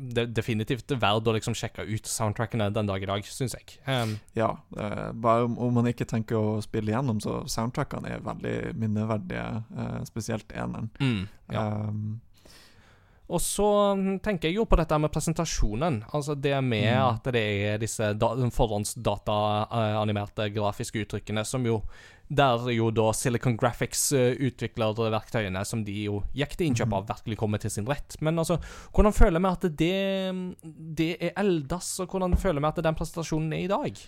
de, definitivt verdt å liksom sjekke ut soundtrackene den dag i dag, syns jeg. Um, Ja. uh, bare om, om man ikke tenker å spille igjennom, så soundtrackene er veldig minneverdige, uh, spesielt eneren. mm, ja. Um, Og så mm, tenker jeg jo på dette med presentasjonen. Altså det med Mm. at det er disse forhåndsdataanimerte grafiske uttrykkene som jo Der jo da Silicon Graphics eh, utvikler verktøyene som de jo gikk til innkjøp av, virkelig kommer til sin rett. Men altså, hvordan føler vi at det, det er eldas, og hvordan føler vi at den presentasjonen er i dag?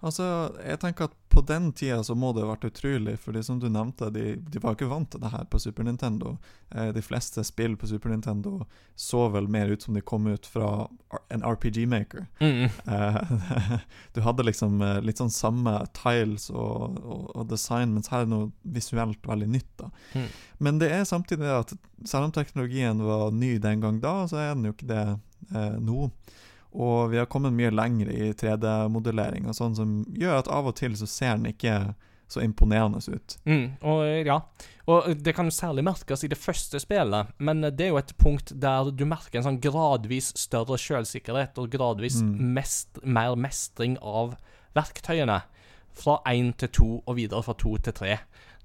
Altså, jeg tenker at på den tida så må det ha vært utrolig, fordi som du nevnte, de, de var ikke vant til det her på Super Nintendo. Eh, de fleste spill på Super Nintendo så vel mer ut som de kom ut fra en RPG-maker. Mm. Eh, du hadde liksom eh, litt sånn samme tiles og, og, og design, mens her er noe visuelt veldig nytt. da. Mm. Men det er samtidig det at selv om teknologien var ny den gang da, så er den jo ikke det eh, nå. Og vi har kommet mye lenger i 3D-modellering, og sånn som gjør at av og til så ser den ikke så imponerende ut. Mm, og ja, og det kan jo særlig merkes i det første spillet, men det er jo et punkt der du merker en sånn gradvis større selvsikkerhet og gradvis Mm. mest, mer mestring av verktøyene. Fra én til to og videre fra to til tre.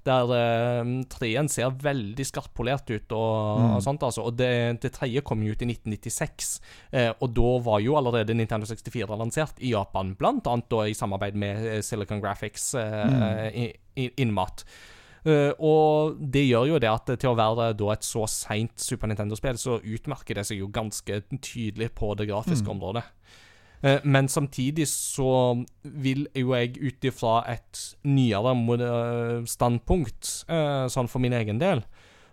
Der eh, treen ser veldig skarppolert ut og, Mm. og sånt, altså. Og det, det tredje kom jo ut i 1996, eh, og da var jo allerede Nintendo 64 lansert i Japan, blant annet da i samarbeid med eh, Silicon Graphics eh, Mm. Innmat. Uh, og det gjør jo det at til å være da et så seint Super Nintendo-spill, så utmerker det seg jo ganske tydelig på det grafiske Mm. området. Eh, men samtidig så vil jo jeg ut ifra et nyere standpunkt, eh, sånn for min egen del,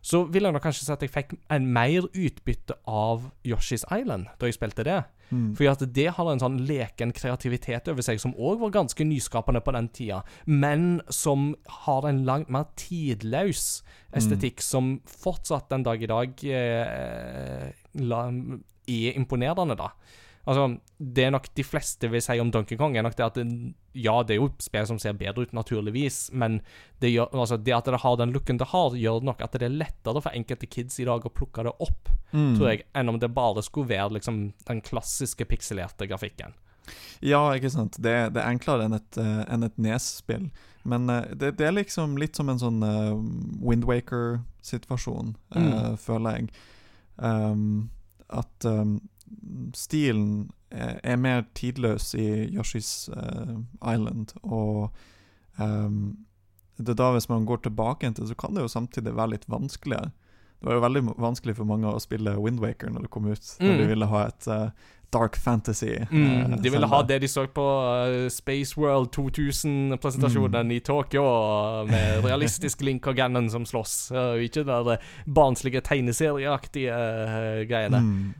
så vil jeg nok kanskje si at jeg fikk en mer utbytte av Yoshi's Island da jeg spilte det. Mm. Fordi at det har en sånn leken kreativitet over seg, som òg var ganske nyskapende på den tida, men som har en langt mer tidløs estetikk, som fortsatt den dag i dag eh, la, er imponerende, da. Altså, det er nok de fleste vil si om Donkey Kong, er nok det at det, ja, det er jo spill som ser bedre ut, naturligvis, men det, gjør, altså, det at det har den looken det har, gjør nok at det er lettere for enkelte kids i dag å plukke det opp, Mm. tror jeg, enn om det bare skulle være liksom den klassiske pikselerte grafikken. Ja, ikke sant. Det, det er enklere enn et, uh, enn et Nes-spill. Men uh, det, det er liksom litt som en sånn uh, Windwaker-situasjon, eh, Mm. føler jeg. Um, at um, stilen er, er mer tidløs i Yoshi's uh, Island, og um, det er da hvis man går tilbake til så kan det jo samtidig være litt vanskeligere. Det var jo veldig vanskelig for mange å spille Windwaker når det kom ut, når Mm. de ville ha et uh, dark fantasy. Mm, eh, de ville ha det de så på uh, Space World 2000-presentasjonen i Tokyo, med realistisk Link og Gannon som slåss, uh, ikke der barnslige tegneserieaktige greiene. Mm.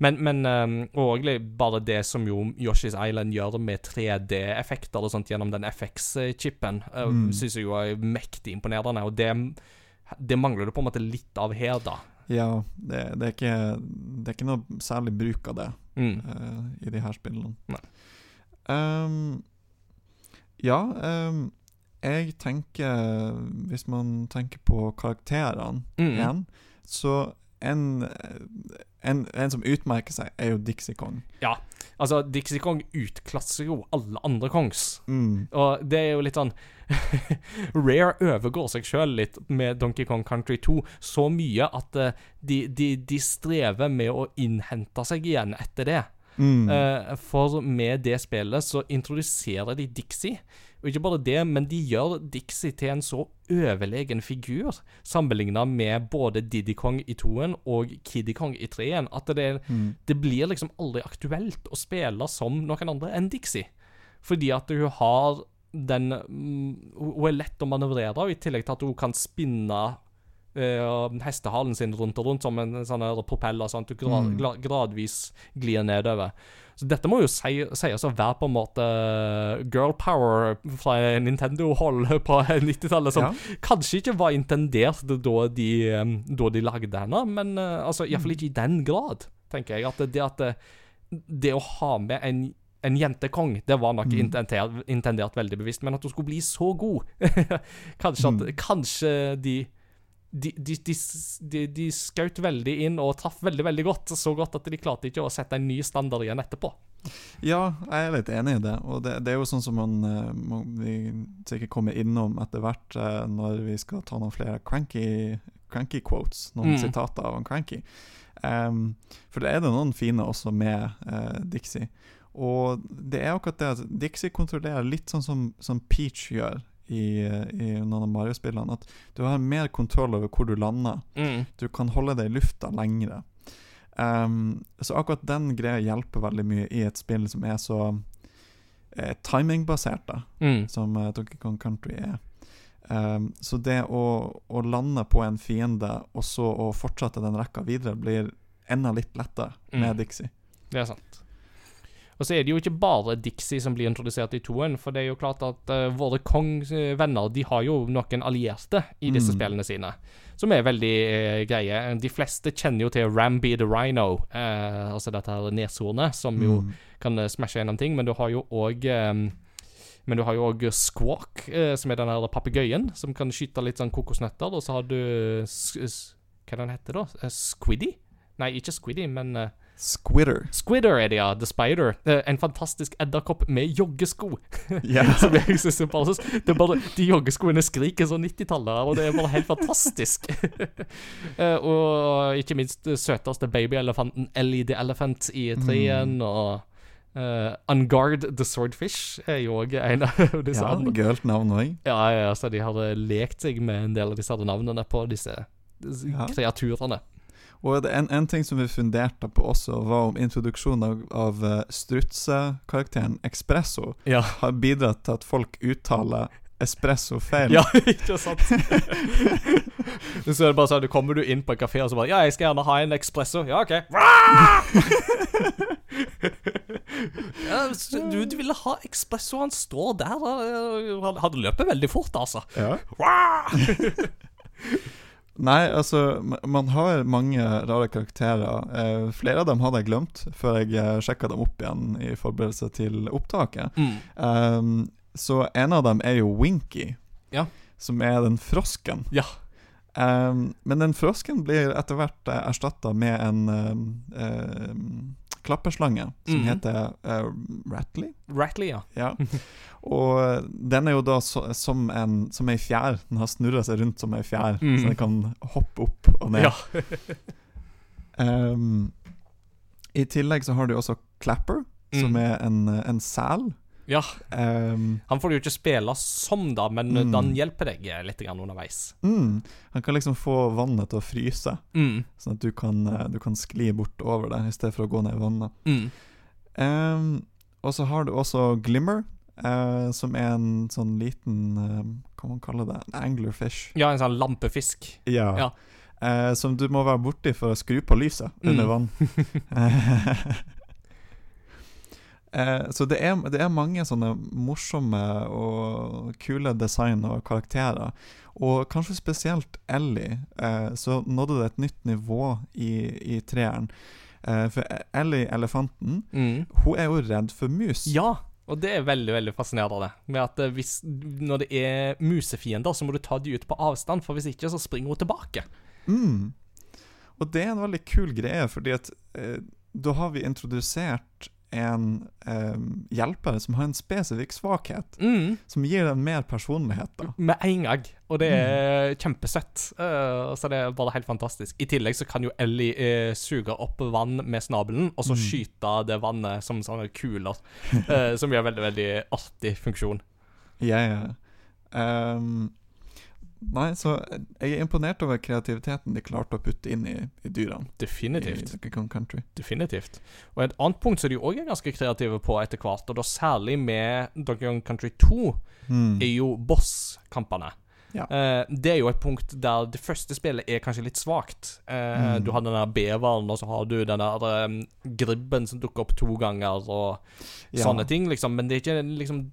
Men, men um, og bare det som jo Yoshi's Island gjør med 3D-effekter og sånt gjennom den FX-chipen, uh, Mm. syns jeg jo er mektig imponerende, og det, det mangler du på en måte litt av her, da. Ja, det, det, er ikke, det er ikke noe særlig bruk av det Mm. uh, i de her spillene. Ehm, ja, um, jeg tenker Hvis man tenker på karakterene Mm. igjen, så en, en, en som utmerker seg, er jo Dixie Kong. Ja. Altså, Dixie Kong utklasser jo alle andre kongs. Mm. Og det er jo litt sånn Rare overgår seg sjøl litt med Donkey Kong Country 2 så mye at uh, de, de, de strever med å innhente seg igjen etter det. Mm. Uh, for med det spillet så introduserer de Dixie. Og ikke bare det, men de gjør Dixie til en så overlegen figur sammenligna med både Diddy Kong i toen og Kiddy Kong i treen, at det, Mm. det blir liksom aldri aktuelt å spille som noen andre enn Dixie. Fordi at hun har den mm, Hun er lett å manøvrere, og i tillegg til at hun kan spinne uh, hestehalen sin rundt og rundt som en sånn propeller, sånn at hun gra Mm. gra gradvis glir nedover. Så dette må jo si, sies å være på en måte girl power fra Nintendo-hold på 90-tallet, som Ja. kanskje ikke var intendert da de, da de lagde henne, men uh, altså, iallfall ikke i den grad, tenker jeg. At det, at det, det å ha med en en jentekong, det var nok Mm. intendert, intendert veldig bevisst, men at hun skulle bli så god Kanskje at Mm. Kanskje de de, de, de, de, skjøt veldig inn og traff veldig veldig godt. Så godt at de klarte ikke å sette en ny standard igjen etterpå. Ja, jeg er litt enig i det. Og det, det er jo sånn som man, man, vi sikkert kommer innom etter hvert eh, når vi skal ta noen flere cranky, cranky quotes, noen Mm. sitater av en cranky. Um, for det er det noen fine også med uh, Dixie. Og det er akkurat det at Dixie kontrollerer litt sånn som, som Peach gjør i, i noen av Mario-spillene. At du har mer kontroll over hvor du lander. Du kan holde deg i lufta lengre. Um, så akkurat den greia hjelper veldig mye i et spill som er så eh, timingbasert, da, Mm. som uh, Donkey Kong Country er. Um, så det å, å lande på en fiende, og så å fortsette den rekka videre, blir enda litt lettere med Mm. Dixie. Det er sant. Og så er det jo ikke bare Dixie som blir introdusert i toen, for det er jo klart at uh, våre kongvenner de har jo noen allierte i disse Mm. spillene sine, som er veldig uh, greie. De fleste kjenner jo til Ramby the Rhino, uh, altså dette her neshornet, som jo Mm. kan smashe gjennom ting, men du har jo òg men du har jo òg Squawk, som er den her papegøyen, som kan skyte litt sånn kokosnøtter. Og så har du Hva den heter da? Squiddy? Nei, ikke Squiddy, men eh, Squitter. Er det, ja. The Spider. En fantastisk edderkopp med joggesko. Yeah. Som jeg synes er bare, det er bare De joggeskoene skriker så 90-tallet, og det er bare helt fantastisk. Eh, og ikke minst søteste babyelefanten Ellie the Elephant i treen, og eh, Unguard the Swordfish er jo òg en av disse Ja, andre. gølt navn òg. Ja, ja, så de har lekt seg med en del av disse navnene på disse, disse Ja. kreaturene. Og det, en, en ting som vi funderte på også, var om introduksjonen av, av eh, strutsekarakteren Espresso Ja. har bidratt til at folk uttaler espresso feil. Ja, ikke sant? så er det bare sånn, du kommer du inn på en kafé og så bare Ja, jeg skal gjerne ha en espresso. Ja, OK. ja, du, du ville ha espresso, han står der. Han, Han løper veldig fort, altså. Ja. Nei, altså, man har mange rare karakterer. Eh, flere av dem hadde jeg glemt før jeg eh, sjekka dem opp igjen i forberedelse til opptaket. Mm. Um, så en av dem er jo Winky, Ja. som er den frosken. Ja. Um, men den frosken blir etter hvert uh, erstatta med en um, klapperslange som -hmm. heter uh, Ratley. Ratley, ja. Ja. Og den er jo da så, som, en, som ei fjær. Den har snurra seg rundt som ei fjær, mm. så den kan hoppe opp og ned. ja. Um, I tillegg så har du også Clapper, som Mm. er en, en sel. Ja. Um, Han får du jo ikke spille som, da, men Mm. den hjelper deg eh, litt underveis. mm, han kan liksom få vannet til å fryse, Mm. sånn at du kan, eh, du kan skli bort over det i stedet for å gå ned i vannet. Mm. Um, og så har du også Glimmer, uh, som er en sånn liten uh, Hva man kaller det? En anglerfish. Ja, en sånn lampefisk. Ja. Ja. Uh, som du må være borti for å skru på lyset under Mm. vann. Eh, så det er, det er mange sånne morsomme og kule design og karakterer. Og kanskje spesielt Ellie, eh, så nådde det et nytt nivå i, i treeren. Eh, for Ellie, elefanten, Mm. hun er jo redd for mus. Ja, og det er veldig veldig fascinerende. Med at eh, hvis, Når det er musefiender, så må du ta de ut på avstand, for hvis ikke så springer hun tilbake. Mm. Og det er en veldig kul greie, fordi at eh, da har vi introdusert en um, hjelper som har en spesifikk svakhet, Mm. som gir den mer personlighet. da. Med en gang. Og det er kjempesøtt. Uh, så det er bare helt fantastisk. I tillegg så kan jo Ellie uh, suge opp vann med snabelen, og så Mm. skyte det vannet som sånne kuler. uh, som gjør veldig, veldig artig funksjon. Ja, ja. Ehm, nei, så jeg er imponert over kreativiteten de klarte å putte inn i, i dyrene. Definitivt. I Country. Definitivt. Og et annet punkt som de òg er ganske kreative på etter hvert, og da særlig med Donkey Kong Country 2, Mm. er jo boss-kampene. Ja. Uh, det er jo et punkt der det første spillet er kanskje litt svakt. Uh, Mm. Du har den der beveren, og så har du den der um, gribben som dukker opp to ganger, og Ja. sånne ting, liksom. Men det er ikke liksom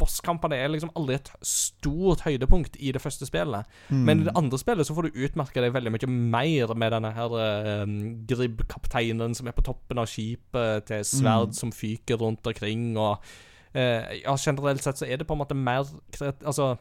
Bosskampene er liksom aldri et stort høydepunkt i det første spillet. Mm. Men i det andre spillet så får du utmerke deg veldig mye mer med denne her um, gribbkapteinen som er på toppen av skipet, til sverd Mm. som fyker rundt omkring, og uh, Ja, generelt sett så er det på en måte mer Altså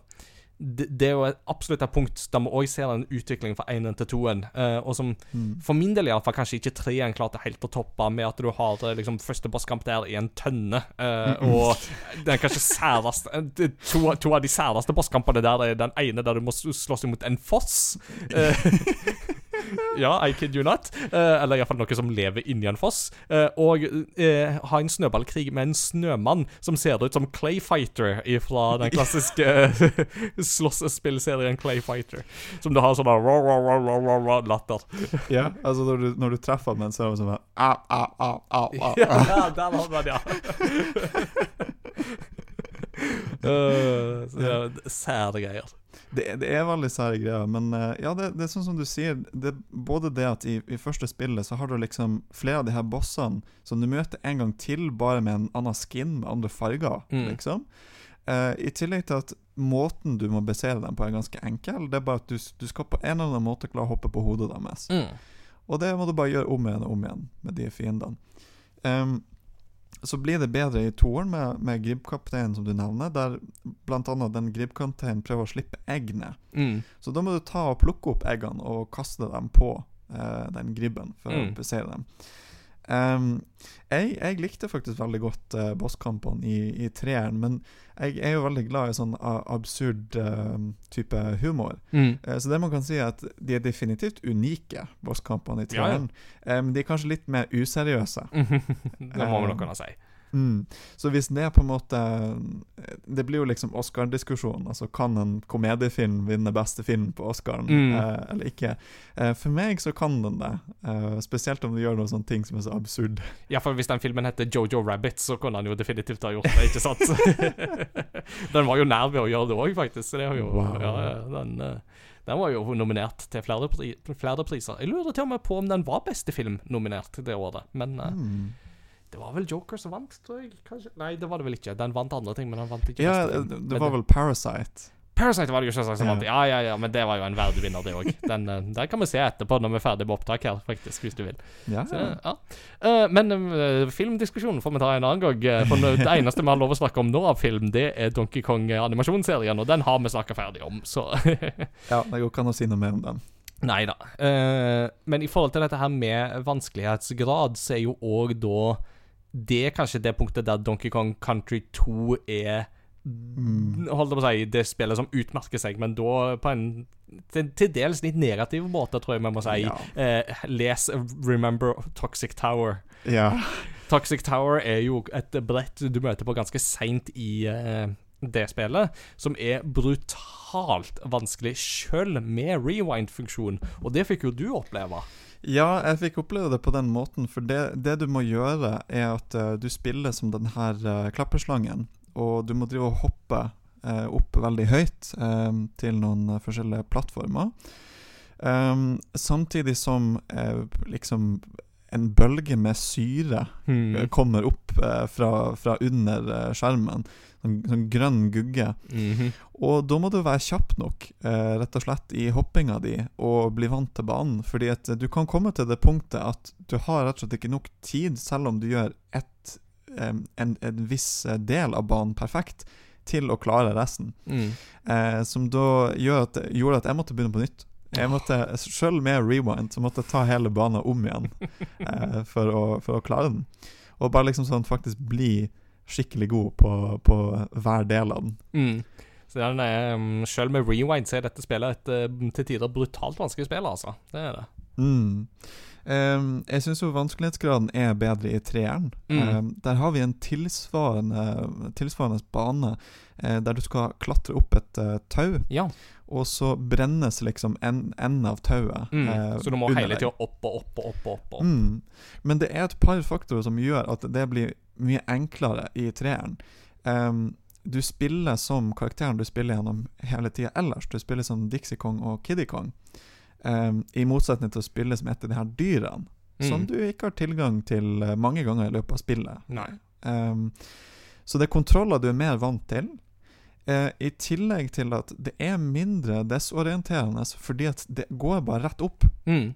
det, det er jo et, absolutt et punkt der vi òg ser en utvikling fra én til toen, Uh, og som mm. for min del iallfall kanskje ikke treen klarte helt å toppe, med at du har eh, liksom første bosskamp der i en tønne, eh, og den kanskje særeste eh, to, to av de særeste bosskampene der er den ene der du må slåss imot en foss. Uh, ja, I kid you not. Uh, eller iallfall noe som lever inni en foss. Uh, og uh, ha en snøballkrig med en snømann som ser ut som Clayfighter fra den klassiske eh, Clay Fighter. Som du har sånn latter. Ja, altså når du, når du treffer den, så er det sånn au, au, au, au. Ja, der var man ja. Så er sære greier. Det, det er veldig sære greier, men uh, ja, det, det er sånn som du sier. Det, både det at i, i første spillet så har du liksom flere av de her bossene som du møter en gang til, bare med en annen skin med andre farger, Mm. liksom. Uh, I tillegg til at måten du må beseire dem på, er ganske enkel. Det er bare at du, du skal på en eller annen måte klare å hoppe på hodet deres. Mm. Og det må du bare gjøre om igjen og om igjen med de fiendene. Um, så blir det bedre i toeren med, med gribbkapteinen, som du nevner, der bl.a. den gribbkapteinen prøver å slippe egg ned. Mm. Så da må du ta og plukke opp eggene og kaste dem på eh, den gribben for Mm. å beseire dem. Ehm, jeg, jeg likte faktisk veldig godt uh, bosskampene i, i treeren, men jeg er jo veldig glad i sånn absurd uh, type humor. Mm. Eh, Så det man kan si er at de er definitivt unike, bosskampene i Ja, ja. treeren. Eh, Men de er kanskje litt mer useriøse. det må vi nok Um, kunne si. Mm. Så hvis det er på en måte Det blir jo liksom Oscar-diskusjon. Altså Kan en komediefilm vinne beste film på Oscaren, Mm. eh, eller ikke? Eh, for meg så kan den det. Eh, spesielt om du gjør noen sånne ting som er så absurd. Ja, for hvis den filmen heter Jojo Rabbit, så kunne han jo definitivt ha gjort det, ikke sant? den var jo nær ved å gjøre det òg, faktisk. Så det jo Wow. ja, ja, den, eh, den var jo nominert til flere, pri flere priser. Jeg lurer til og med på om den var beste film nominert det året, men eh, Mm. Det var vel Joker som vant, tror jeg. Kanskje? Nei, det var det vel ikke. Den vant andre ting, men han vant ikke Ja, det, det var vel Parasite. Parasite var det jo selvsagt som vant. Ja, ja, ja, men det var jo en verdig vinner, det òg. Den, eh, den kan vi se etterpå når vi er ferdig med opptak her, faktisk, hvis du vil. Ja, Så, ja. Eh, men eh, filmdiskusjonen får vi ta en annen gang. For det eneste vi har lov å snakke om nå av film, det er Donkey Kong-animasjonsserien, og den har vi snakka ferdig om, så ja, det går ikke an å si noe mer om den. Nei da. Uh, men i forhold til dette her med vanskelighetsgrad, så er jo òg da Det er kanskje det punktet der Donkey Kong Country 2 er Mm. Holdt på å si det spillet som utmerker seg, men da på en til, til dels litt negativ måte, tror jeg vi må si. Ja. Eh, les Remember Toxic Tower. Ja. Toxic Tower er jo et brett du møter på ganske seint i eh, det spillet, som er brutalt vanskelig, sjøl med rewind-funksjon. Og det fikk jo du oppleve. Ja, jeg fikk oppleve det på den måten, for det, det du må gjøre, er at uh, du spiller som den her eh, klapperslangen, og du må drive og hoppe uh, opp veldig høyt til noen forskjellige plattformer. Um, samtidig som liksom en bølge med syre Hmm. eh, kommer opp eh, fra, fra under eh, skjermen. Sånn, sånn grønn gugge. Mhm. Og da må du være kjapp nok, eh, rett og slett, i hoppinga di, og bli vant til banen. Fordi at du kan komme til det punktet at du har rett og slett ikke nok tid, selv om du gjør et, eh, en, en viss eh, del av banen perfekt, til å klare resten. Mm. Eh, som da gjør at, gjorde at jeg måtte begynne på nytt. Jeg måtte, Selv med rewind så måtte jeg ta hele banen om igjen eh, for, å, for å klare den. Og bare liksom sånn faktisk bli skikkelig god på, på hver del av den. Mm. Så den er, um, Selv med rewind så er dette spillet et uh, til tider brutalt vanskelig spill, altså. Det er det. Mm. Um, jeg syns jo vanskelighetsgraden er bedre i treeren. Mm. Um, der har vi en tilsvarende, tilsvarende bane uh, der du skal klatre opp et uh, tau, Ja. Og så brennes liksom en- enden av tauet. Mm. eh, så du må hele tida opp og opp og opp. opp, opp. Mm. Men det er et par faktorer som gjør at det blir mye enklere i treeren. Um, du spiller som karakteren du spiller gjennom hele tida ellers. Du spiller som Dixie Kong og Kiddy Kong. um, I motsetning til å spille som et av de her dyrene, som Mm. du ikke har tilgang til eh, mange ganger i løpet av spillet. Ehm, så det er kontroller du er mer vant til. Eh, I tillegg til at det er mindre desorienterende fordi at det går bare rett opp. Mm.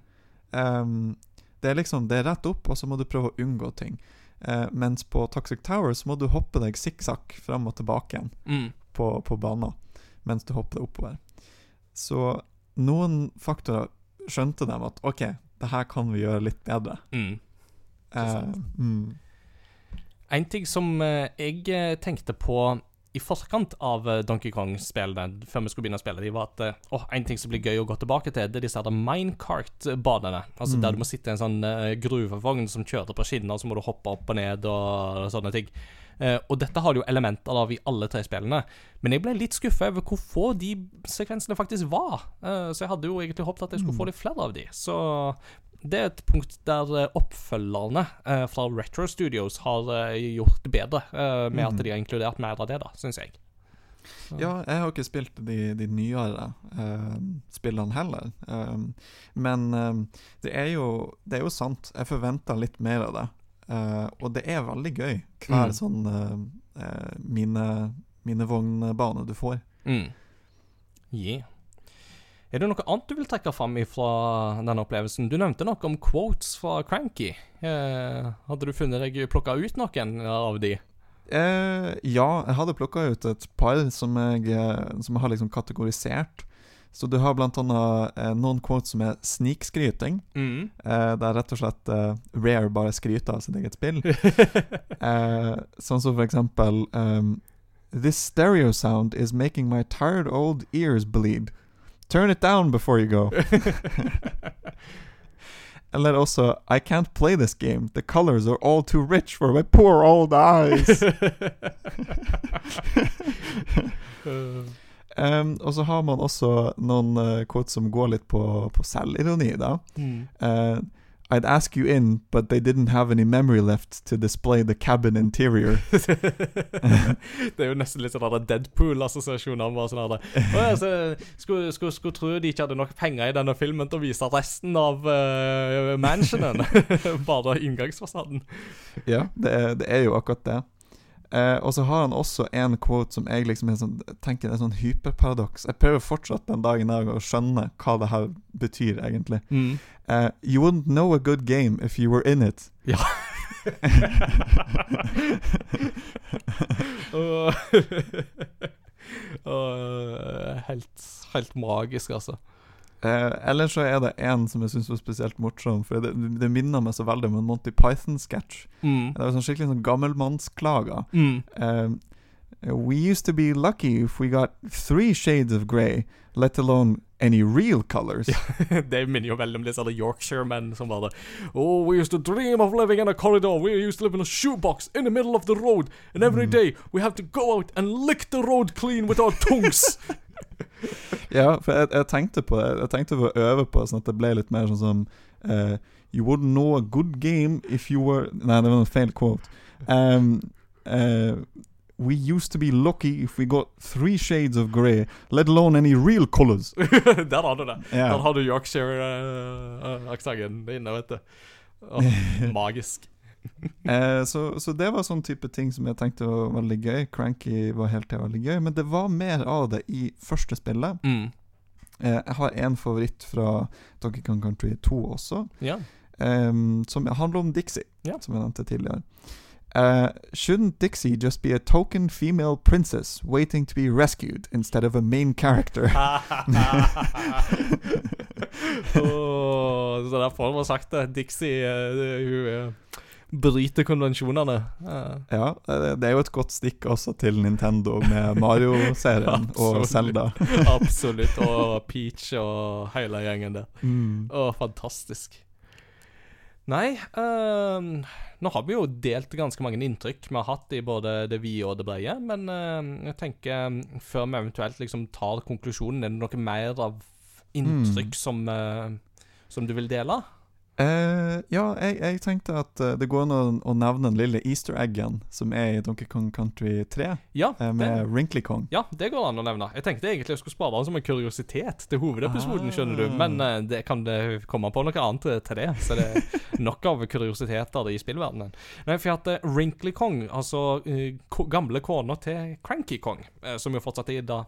Um, det er liksom Det er rett opp, og så må du prøve å unngå ting. Eh, mens på Toxic Towers må du hoppe deg sikksakk fram og tilbake igjen Mm. på, på banen mens du hopper deg oppover. Så noen faktorer skjønte dem at OK, det her kan vi gjøre litt bedre. Mm. Eh, mm, En ting som eh, jeg eh, tenkte på i forkant av eh, Donkey Kong-spillene, før vi skulle begynne å spille, de var at eh, en ting som blir gøy å gå tilbake til, det er disse minecart-banene. Altså Mm. der du må sitte i en sånn eh, gruvevogn som kjører på skinner, og så må du hoppe opp og ned og sånne ting. Uh, og dette har du jo elementer av i alle tre spillene, men jeg ble litt skuffa over hvor få de sekvensene faktisk var. Uh, så jeg hadde jo egentlig håpet at jeg skulle få litt flere av de. Så det er et punkt der eh, oppfølgerne eh, fra Retro Studios har eh, gjort det bedre, eh, med Mm. at de har inkludert mer av det, da, syns jeg. Så- Ja, jeg har ikke spilt de, de nyere eh, spillene heller. Um, men um, det, er jo, det er jo sant. Jeg forventer litt mer av det. Eh, og det er veldig gøy, hver Mm. sånn uh, mine, mine, vognbane du får. Mm. Yeah. Er det noe annet du vil trekke fram fra denne opplevelsen? Du nevnte noe om quotes fra Cranky. Eh, hadde du funnet deg plukka ut noen av de? Eh, ja, jeg hadde plukka ut et par som jeg, som jeg har liksom kategorisert. Så du har blant annet eh, noen quotes som er snikskryting. Mm. Eh, der rett og slett eh, Rare bare skryter av sitt eget spill. Eh, sånn som for eksempel um, This stereo sound is making my tired old ears bleed. Turn it down before you go. Eller også I can't play this game. The colors are all too rich for my poor old eyes. um, og så har man også noen uh, quotes som går litt på, på selvironi, da. mm. Uh, I'd ask you in, but they didn't have any memory left to display the cabin interior. det er jo nesten litt sånn Deadpool-assosiasjoner. Bare sånn der, «Å så skulle, skulle, skulle tro de ikke hadde nok penger i denne filmen til å vise resten av uh, mansionen. Bare inngangsfasaden. ja, det er, det er jo akkurat det. Eh, og så har han også en quote som jeg liksom sånn, tenker er sånn hyperparadoks. Jeg prøver fortsatt den dagen i dag å skjønne hva det her betyr, egentlig. Mm. Eh, you wouldn't know a good game if you were in it. Ja. Helt, helt magisk, altså. Eh, eller så er det en som jeg syns var spesielt morsom, for det, det minner meg så veldig om en Monty Python-sketsj. Mm. Det var sånn skikkelig sånn gammelmannsklager. Mm. Um, we used to be lucky if we got three shades of grey, let alone any real colors. det minner jo veldig om disse Yorkshire-menn som bare Oh, we used to dream of living in a corridor. We used to live in a shoebox in the middle of the road. And every day we have to go out and lick the road clean with our tongues. ja, for jeg, jeg tenkte på det. Jeg tenkte på å øve på sånn at det ble litt mer sånn som uh, You wouldn't know a good game if you were Nei, det var en feil quote. Um, uh, we used to be lucky if we got three shades of grey, let alone any real colors. Der har du det. Yeah. Der har du Yorkshire-aksenten inne, vet du. Oh, magisk. Eh, så, så det var sånn type ting som jeg tenkte var veldig gøy. Cranky var helt til veldig gøy, men det var mer av det i første spillet. Mm. Eh, jeg har en favoritt fra Donkey Kong Country 2 også, Ja. eh, som handler om Dixie, Ja. som jeg nevnte tidligere. Uh, shouldn't Dixie just be a token female princess waiting to be rescued instead of a main character? oh, så derfor har man sagt det. Dixie uh, hun eh, bryter konvensjonene. Ja, det er jo et godt stikk også til Nintendo med Mario-serien og. Zelda. absolutt. Og Peach og hele gjengen der. Mm. Å, fantastisk. Nei, um, nå har vi jo delt ganske mange inntrykk vi har hatt i både det vide og det brede, men um, jeg tenker ehm, før vi eventuelt liksom tar konklusjonen, er det noe mer av inntrykk som, uh, som du vil dele? Eh, ja, jeg, jeg tenkte at eh, det går an å, å nevne den lille easter eggen som er i Donkey Kong Country 3, Ja, eh, med Wrinkly Kong. ja, det går an å nevne. Jeg tenkte egentlig jeg skulle spare den som en kuriositet til hovedepisoden, skjønner du, Ah. men uh, det kan det komme på noe annet til det, så det er nok av kuriositeter i spillverdenen. Nei, for at uh, Wrinkly Kong, altså gamle kona til Cranky Kong, som jo fortsatt er i da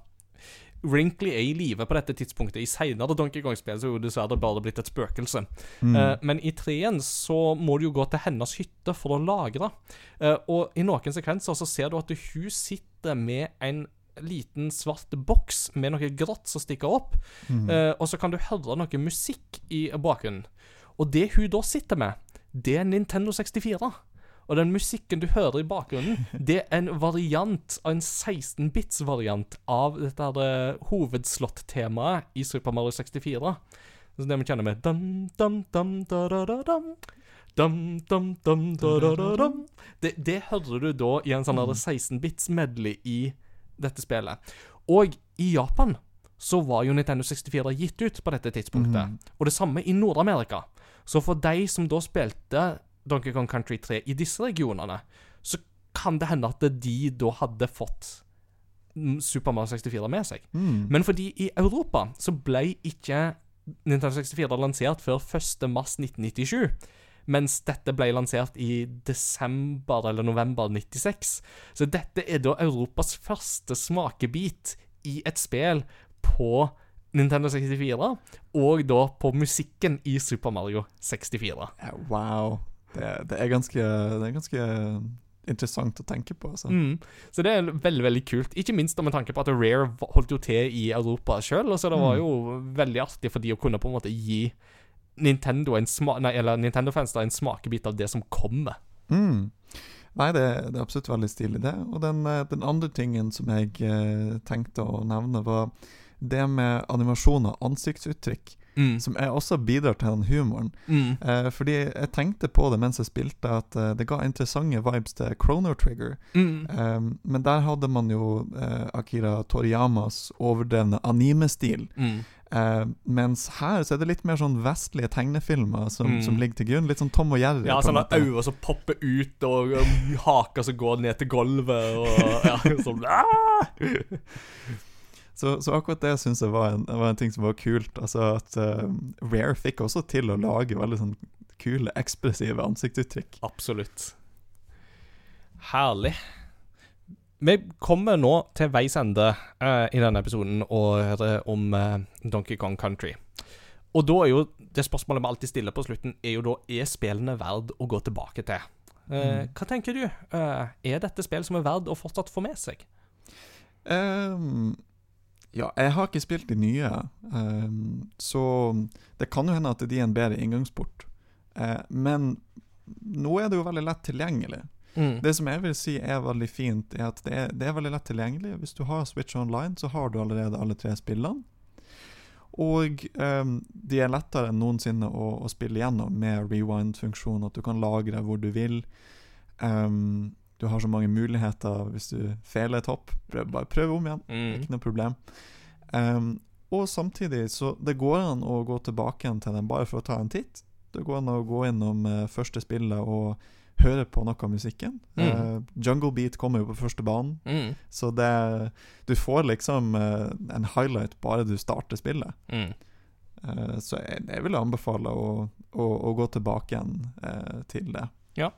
Wrinkly er i live på dette tidspunktet. I seinere Donkey Kong-spill så er jo dessverre bare blitt et spøkelse. Mm. Uh, men i treen så må du jo gå til hennes hytte for å lagre. Uh, og i noen sekvenser så ser du at hun sitter med en liten svart boks med noe grått som stikker opp. Mm. uh, og så kan du høre noe musikk i bakgrunnen. Og det hun da sitter med, det er Nintendo 64. Og den musikken du hører i bakgrunnen, det er en variant av en 16-bits-variant av dette her eh, hovedslott-temaet i Super Mario 64. Så det vi kjenner med dum, dum, dum, da, da, da, dum. Dum, dum, dum, da, da, da, dum. Det, det hører du da i en sånn her 16-bits-medley i dette spillet. Og i Japan så var jo Nintendo 64 gitt ut på dette tidspunktet. Mm. Og det samme i Nord-Amerika. Så for de som da spilte Donkey Kong Country 3 i disse regionene, så kan det hende at de da hadde fått mm, Super Mario 64 med seg. Mm. Men fordi i Europa så ble ikke Nintendo 64 lansert før 1. mars 1997. Mens dette ble lansert i desember eller november 96. Så dette er da Europas første smakebit i et spill på Nintendo 64, og da på musikken i Super Mario 64. Wow. Det, det, er ganske, det er ganske interessant å tenke på. Altså. Mm. Så det er veldig veldig kult. Ikke minst med tanke på at Rare holdt jo til i Europa sjøl. Så det var Mm. jo veldig artig for de å kunne på en måte gi Nintendo en sma nei, eller Nintendo-fans en smakebit av det som kommer. Mm. Nei, det, det er absolutt veldig stilig, det. Og den, eh, den andre tingen som jeg eh, tenkte å nevne, var det med animasjon og ansiktsuttrykk, Mm. som også bidrar til den humoren. Mm. Eh, fordi jeg tenkte på det mens jeg spilte, at eh, det ga interessante vibes til Chrono Trigger. Mm. Eh, men der hadde man jo eh, Akira Toriyamas overdrevne anime-stil. Eh, mens her så er det litt mer sånn vestlige tegnefilmer som, Mm. som ligger til grunn. Litt sånn Tom og Jerry. Ja, sånne øyne som popper ut, og um, haker som går ned til gulvet, og ja, sånn ah! Så, så akkurat det syns jeg var en, var en ting som var kult. Altså at uh, Rare fikk også til å lage veldig sånn kule, ekspressive ansiktsuttrykk. Absolutt. Herlig. Vi kommer nå til veis ende uh, i denne episoden og hører om eh, Donkey Kong Country. Og da er jo det spørsmålet vi alltid stiller på slutten, er jo da er spillene verd å gå tilbake til. Uh, Mm. Hva tenker du? Uh, er dette spill som er verd å fortsatt få med seg? Ehm, ja, jeg har ikke spilt de nye, um, så det kan jo hende at de er en bedre inngangsport. Uh, men nå er det jo veldig lett tilgjengelig. Mm. Det som jeg vil si er veldig fint, er at det er, det er veldig lett tilgjengelig. Hvis du har Switch Online, så har du allerede alle tre spillene. Og um, de er lettere enn noensinne å, å spille gjennom med rewind-funksjon, at du kan lagre hvor du vil. Ehm, du har så mange muligheter hvis du feiler et hopp. Prøv, bare prøv om igjen. Mm. Ikke noe problem. Um, og samtidig så det går an å gå tilbake igjen til den bare for å ta en titt. Det går an å gå innom uh, første spillet og høre på noe av musikken. Mm. Uh, Jungle Beat kommer jo på første banen, Mm. så det Du får liksom uh, en highlight bare du starter spillet. Mm. Uh, så jeg, jeg vil anbefale å, å, å gå tilbake igjen til det. Ja,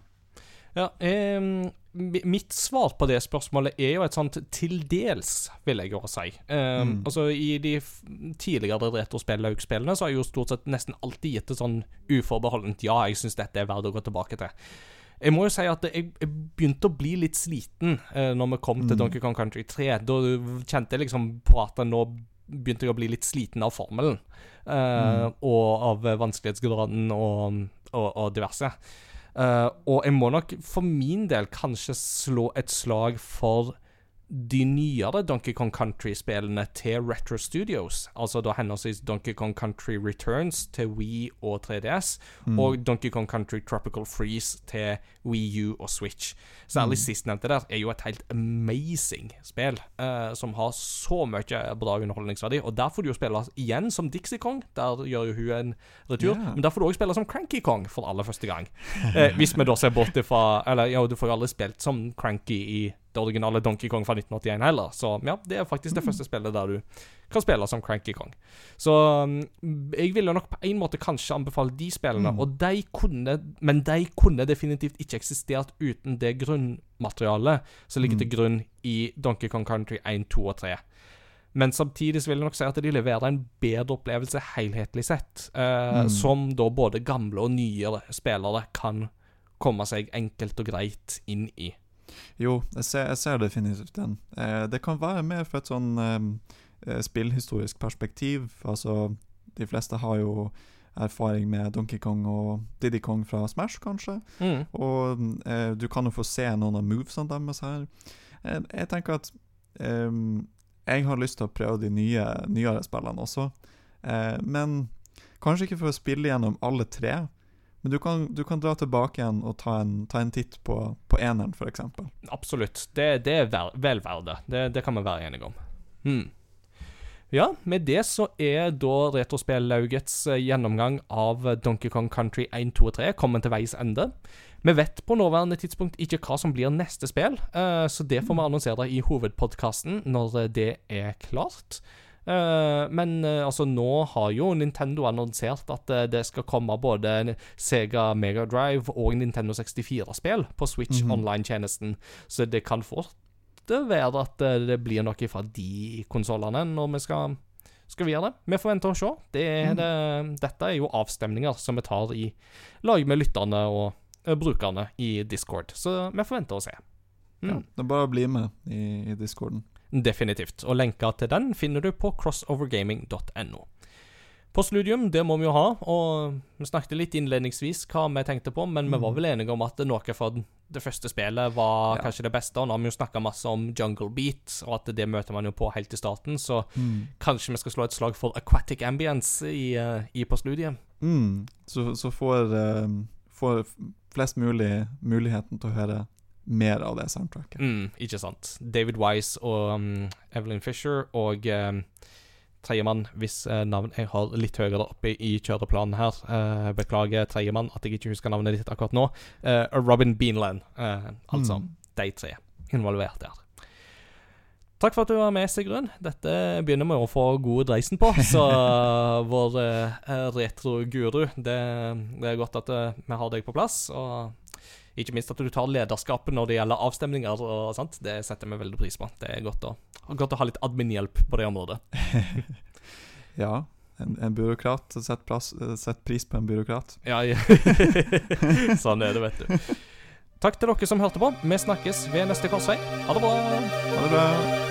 ja mi- mitt svar på det spørsmålet er jo et sånt til dels, vil jeg jo si. Um, Mm. Altså, I de tidligere retrospill-laugspillene så har jeg jo stort sett nesten alltid gitt et sånn uforbeholdent ja, jeg syns dette er verdt å gå tilbake til. Jeg må jo si at jeg, jeg begynte å bli litt sliten uh, når vi kom til Mm. Donkey Kong Country 3. Da kjente jeg liksom på at nå begynte jeg å bli litt sliten av formelen. eh, Og av vanskelighetsgraden og, og, og diverse. Eh, og jeg må nok for min del kanskje slå et slag for de nyere Donkey Kong Country-spillene til Retro Studios. Altså da henholdsvis Donkey Kong Country Returns til Wii og 3DS, Mm. og Donkey Kong Country Tropical Freeze til Wii U og Switch. Særlig sistnevnte der er jo et helt amazing spill, eh, som har så mye bra underholdningsverdi. Og der får du jo spille igjen som Dixie Kong, der gjør jo hun en retur. Yeah. Men der får du òg spille som Cranky Kong for aller første gang. Eh, hvis vi da ser bort ifra Eller ja, du får jo aldri spilt som Cranky i det originale Donkey Kong fra 1981 heller, så ja, det er faktisk det første spillet der du kan spille som Cranky Kong. Så mm, jeg ville nok på en måte kanskje anbefale de spillene, Mm. og de kunne Men de kunne definitivt ikke eksistert uten det grunnmaterialet som ligger til grunn i Donkey Kong Country 1, 2 og 3. Men samtidig så vil jeg nok si at de leverer en bedre opplevelse helhetlig sett, eh, Mm. som da både gamle og nye spillere kan komme seg enkelt og greit inn i. Jo, jeg ser, jeg ser definitivt den. Eh, det kan være mer fra et sånn eh, eh, spillhistorisk perspektiv. Altså, de fleste har jo erfaring med Donkey Kong og Diddy Kong fra Smash, kanskje. Mm. Og eh, du kan jo få se noen av movesene deres her. Eh, jeg tenker at eh, jeg har lyst til å prøve de nye, nyere spillene også. Eh, men kanskje ikke for å spille gjennom alle tre. Men du kan, du kan dra tilbake igjen og ta en, ta en titt på, på eneren, f.eks. Absolutt. Det, det er vel, vel verdt det. det. Kan vi være enige om. Hmm. Ja, med det så er da Retrospellaugets eh, gjennomgang av Donkey Kong Country 1, 2 og 3 kommet til veis ende. Vi vet på nåværende tidspunkt ikke hva som blir neste spill, eh, så det får vi annonsere i hovedpodkasten når eh, det er klart. Eh, men eh, altså, nå har jo Nintendo annonsert at eh, det skal komme både Sega Mega Drive og Nintendo 64-spill på Switch Mhm. Online-tjenesten, så det kan fort være at det blir noe fra de konsollene når vi skal, skal vi gjøre det. Vi får vente og se. Det er det, dette er jo avstemninger som vi tar i lag med lytterne og brukerne i Discord, så vi får vente og se. Mm. Ja, det er bare å bli med i, i discorden. Definitivt. Og lenka til den finner du på crossovergaming.no. Postludium, det må vi jo ha, og vi snakket litt innledningsvis hva vi tenkte på, men vi var vel enige om at noe fra det første spillet var Ja. kanskje det beste, og nå har vi jo snakka masse om Jungle Beat, og at det møter man jo på helt i starten, så kanskje vi skal slå et slag for Aquatic Ambience i, eh, i postludiet. Mm. Så, så får, uh, får flest mulig muligheten til å høre mer av det soundtracket. Mm, ikke sant. David Wise og um, Evelyn Fisher og um, tredjemann, hvis uh, navn jeg har litt høyere oppe i kjøreplanen her. Uh, beklager tredjemann at jeg ikke husker navnet ditt akkurat nå. Uh, Robin Beanland. altså Mm. de tre involvert der. Takk for at du var med, Sigrun. Dette begynner vi å få gode dreisen på. Så vår uh, retro-guru, det, det er godt at vi har deg på plass. Og ikke minst at du tar lederskapet når det gjelder avstemninger og sånt. Det setter vi veldig pris på. Det er godt å, godt å ha litt admin-hjelp på det området. Ja, en, en byråkrat. Sett, plass, sett pris på en byråkrat. Ja, ja. sånn er det, vet du. Takk til dere som hørte på. Vi snakkes ved neste korsvei. Ha det bra. Ha det bra.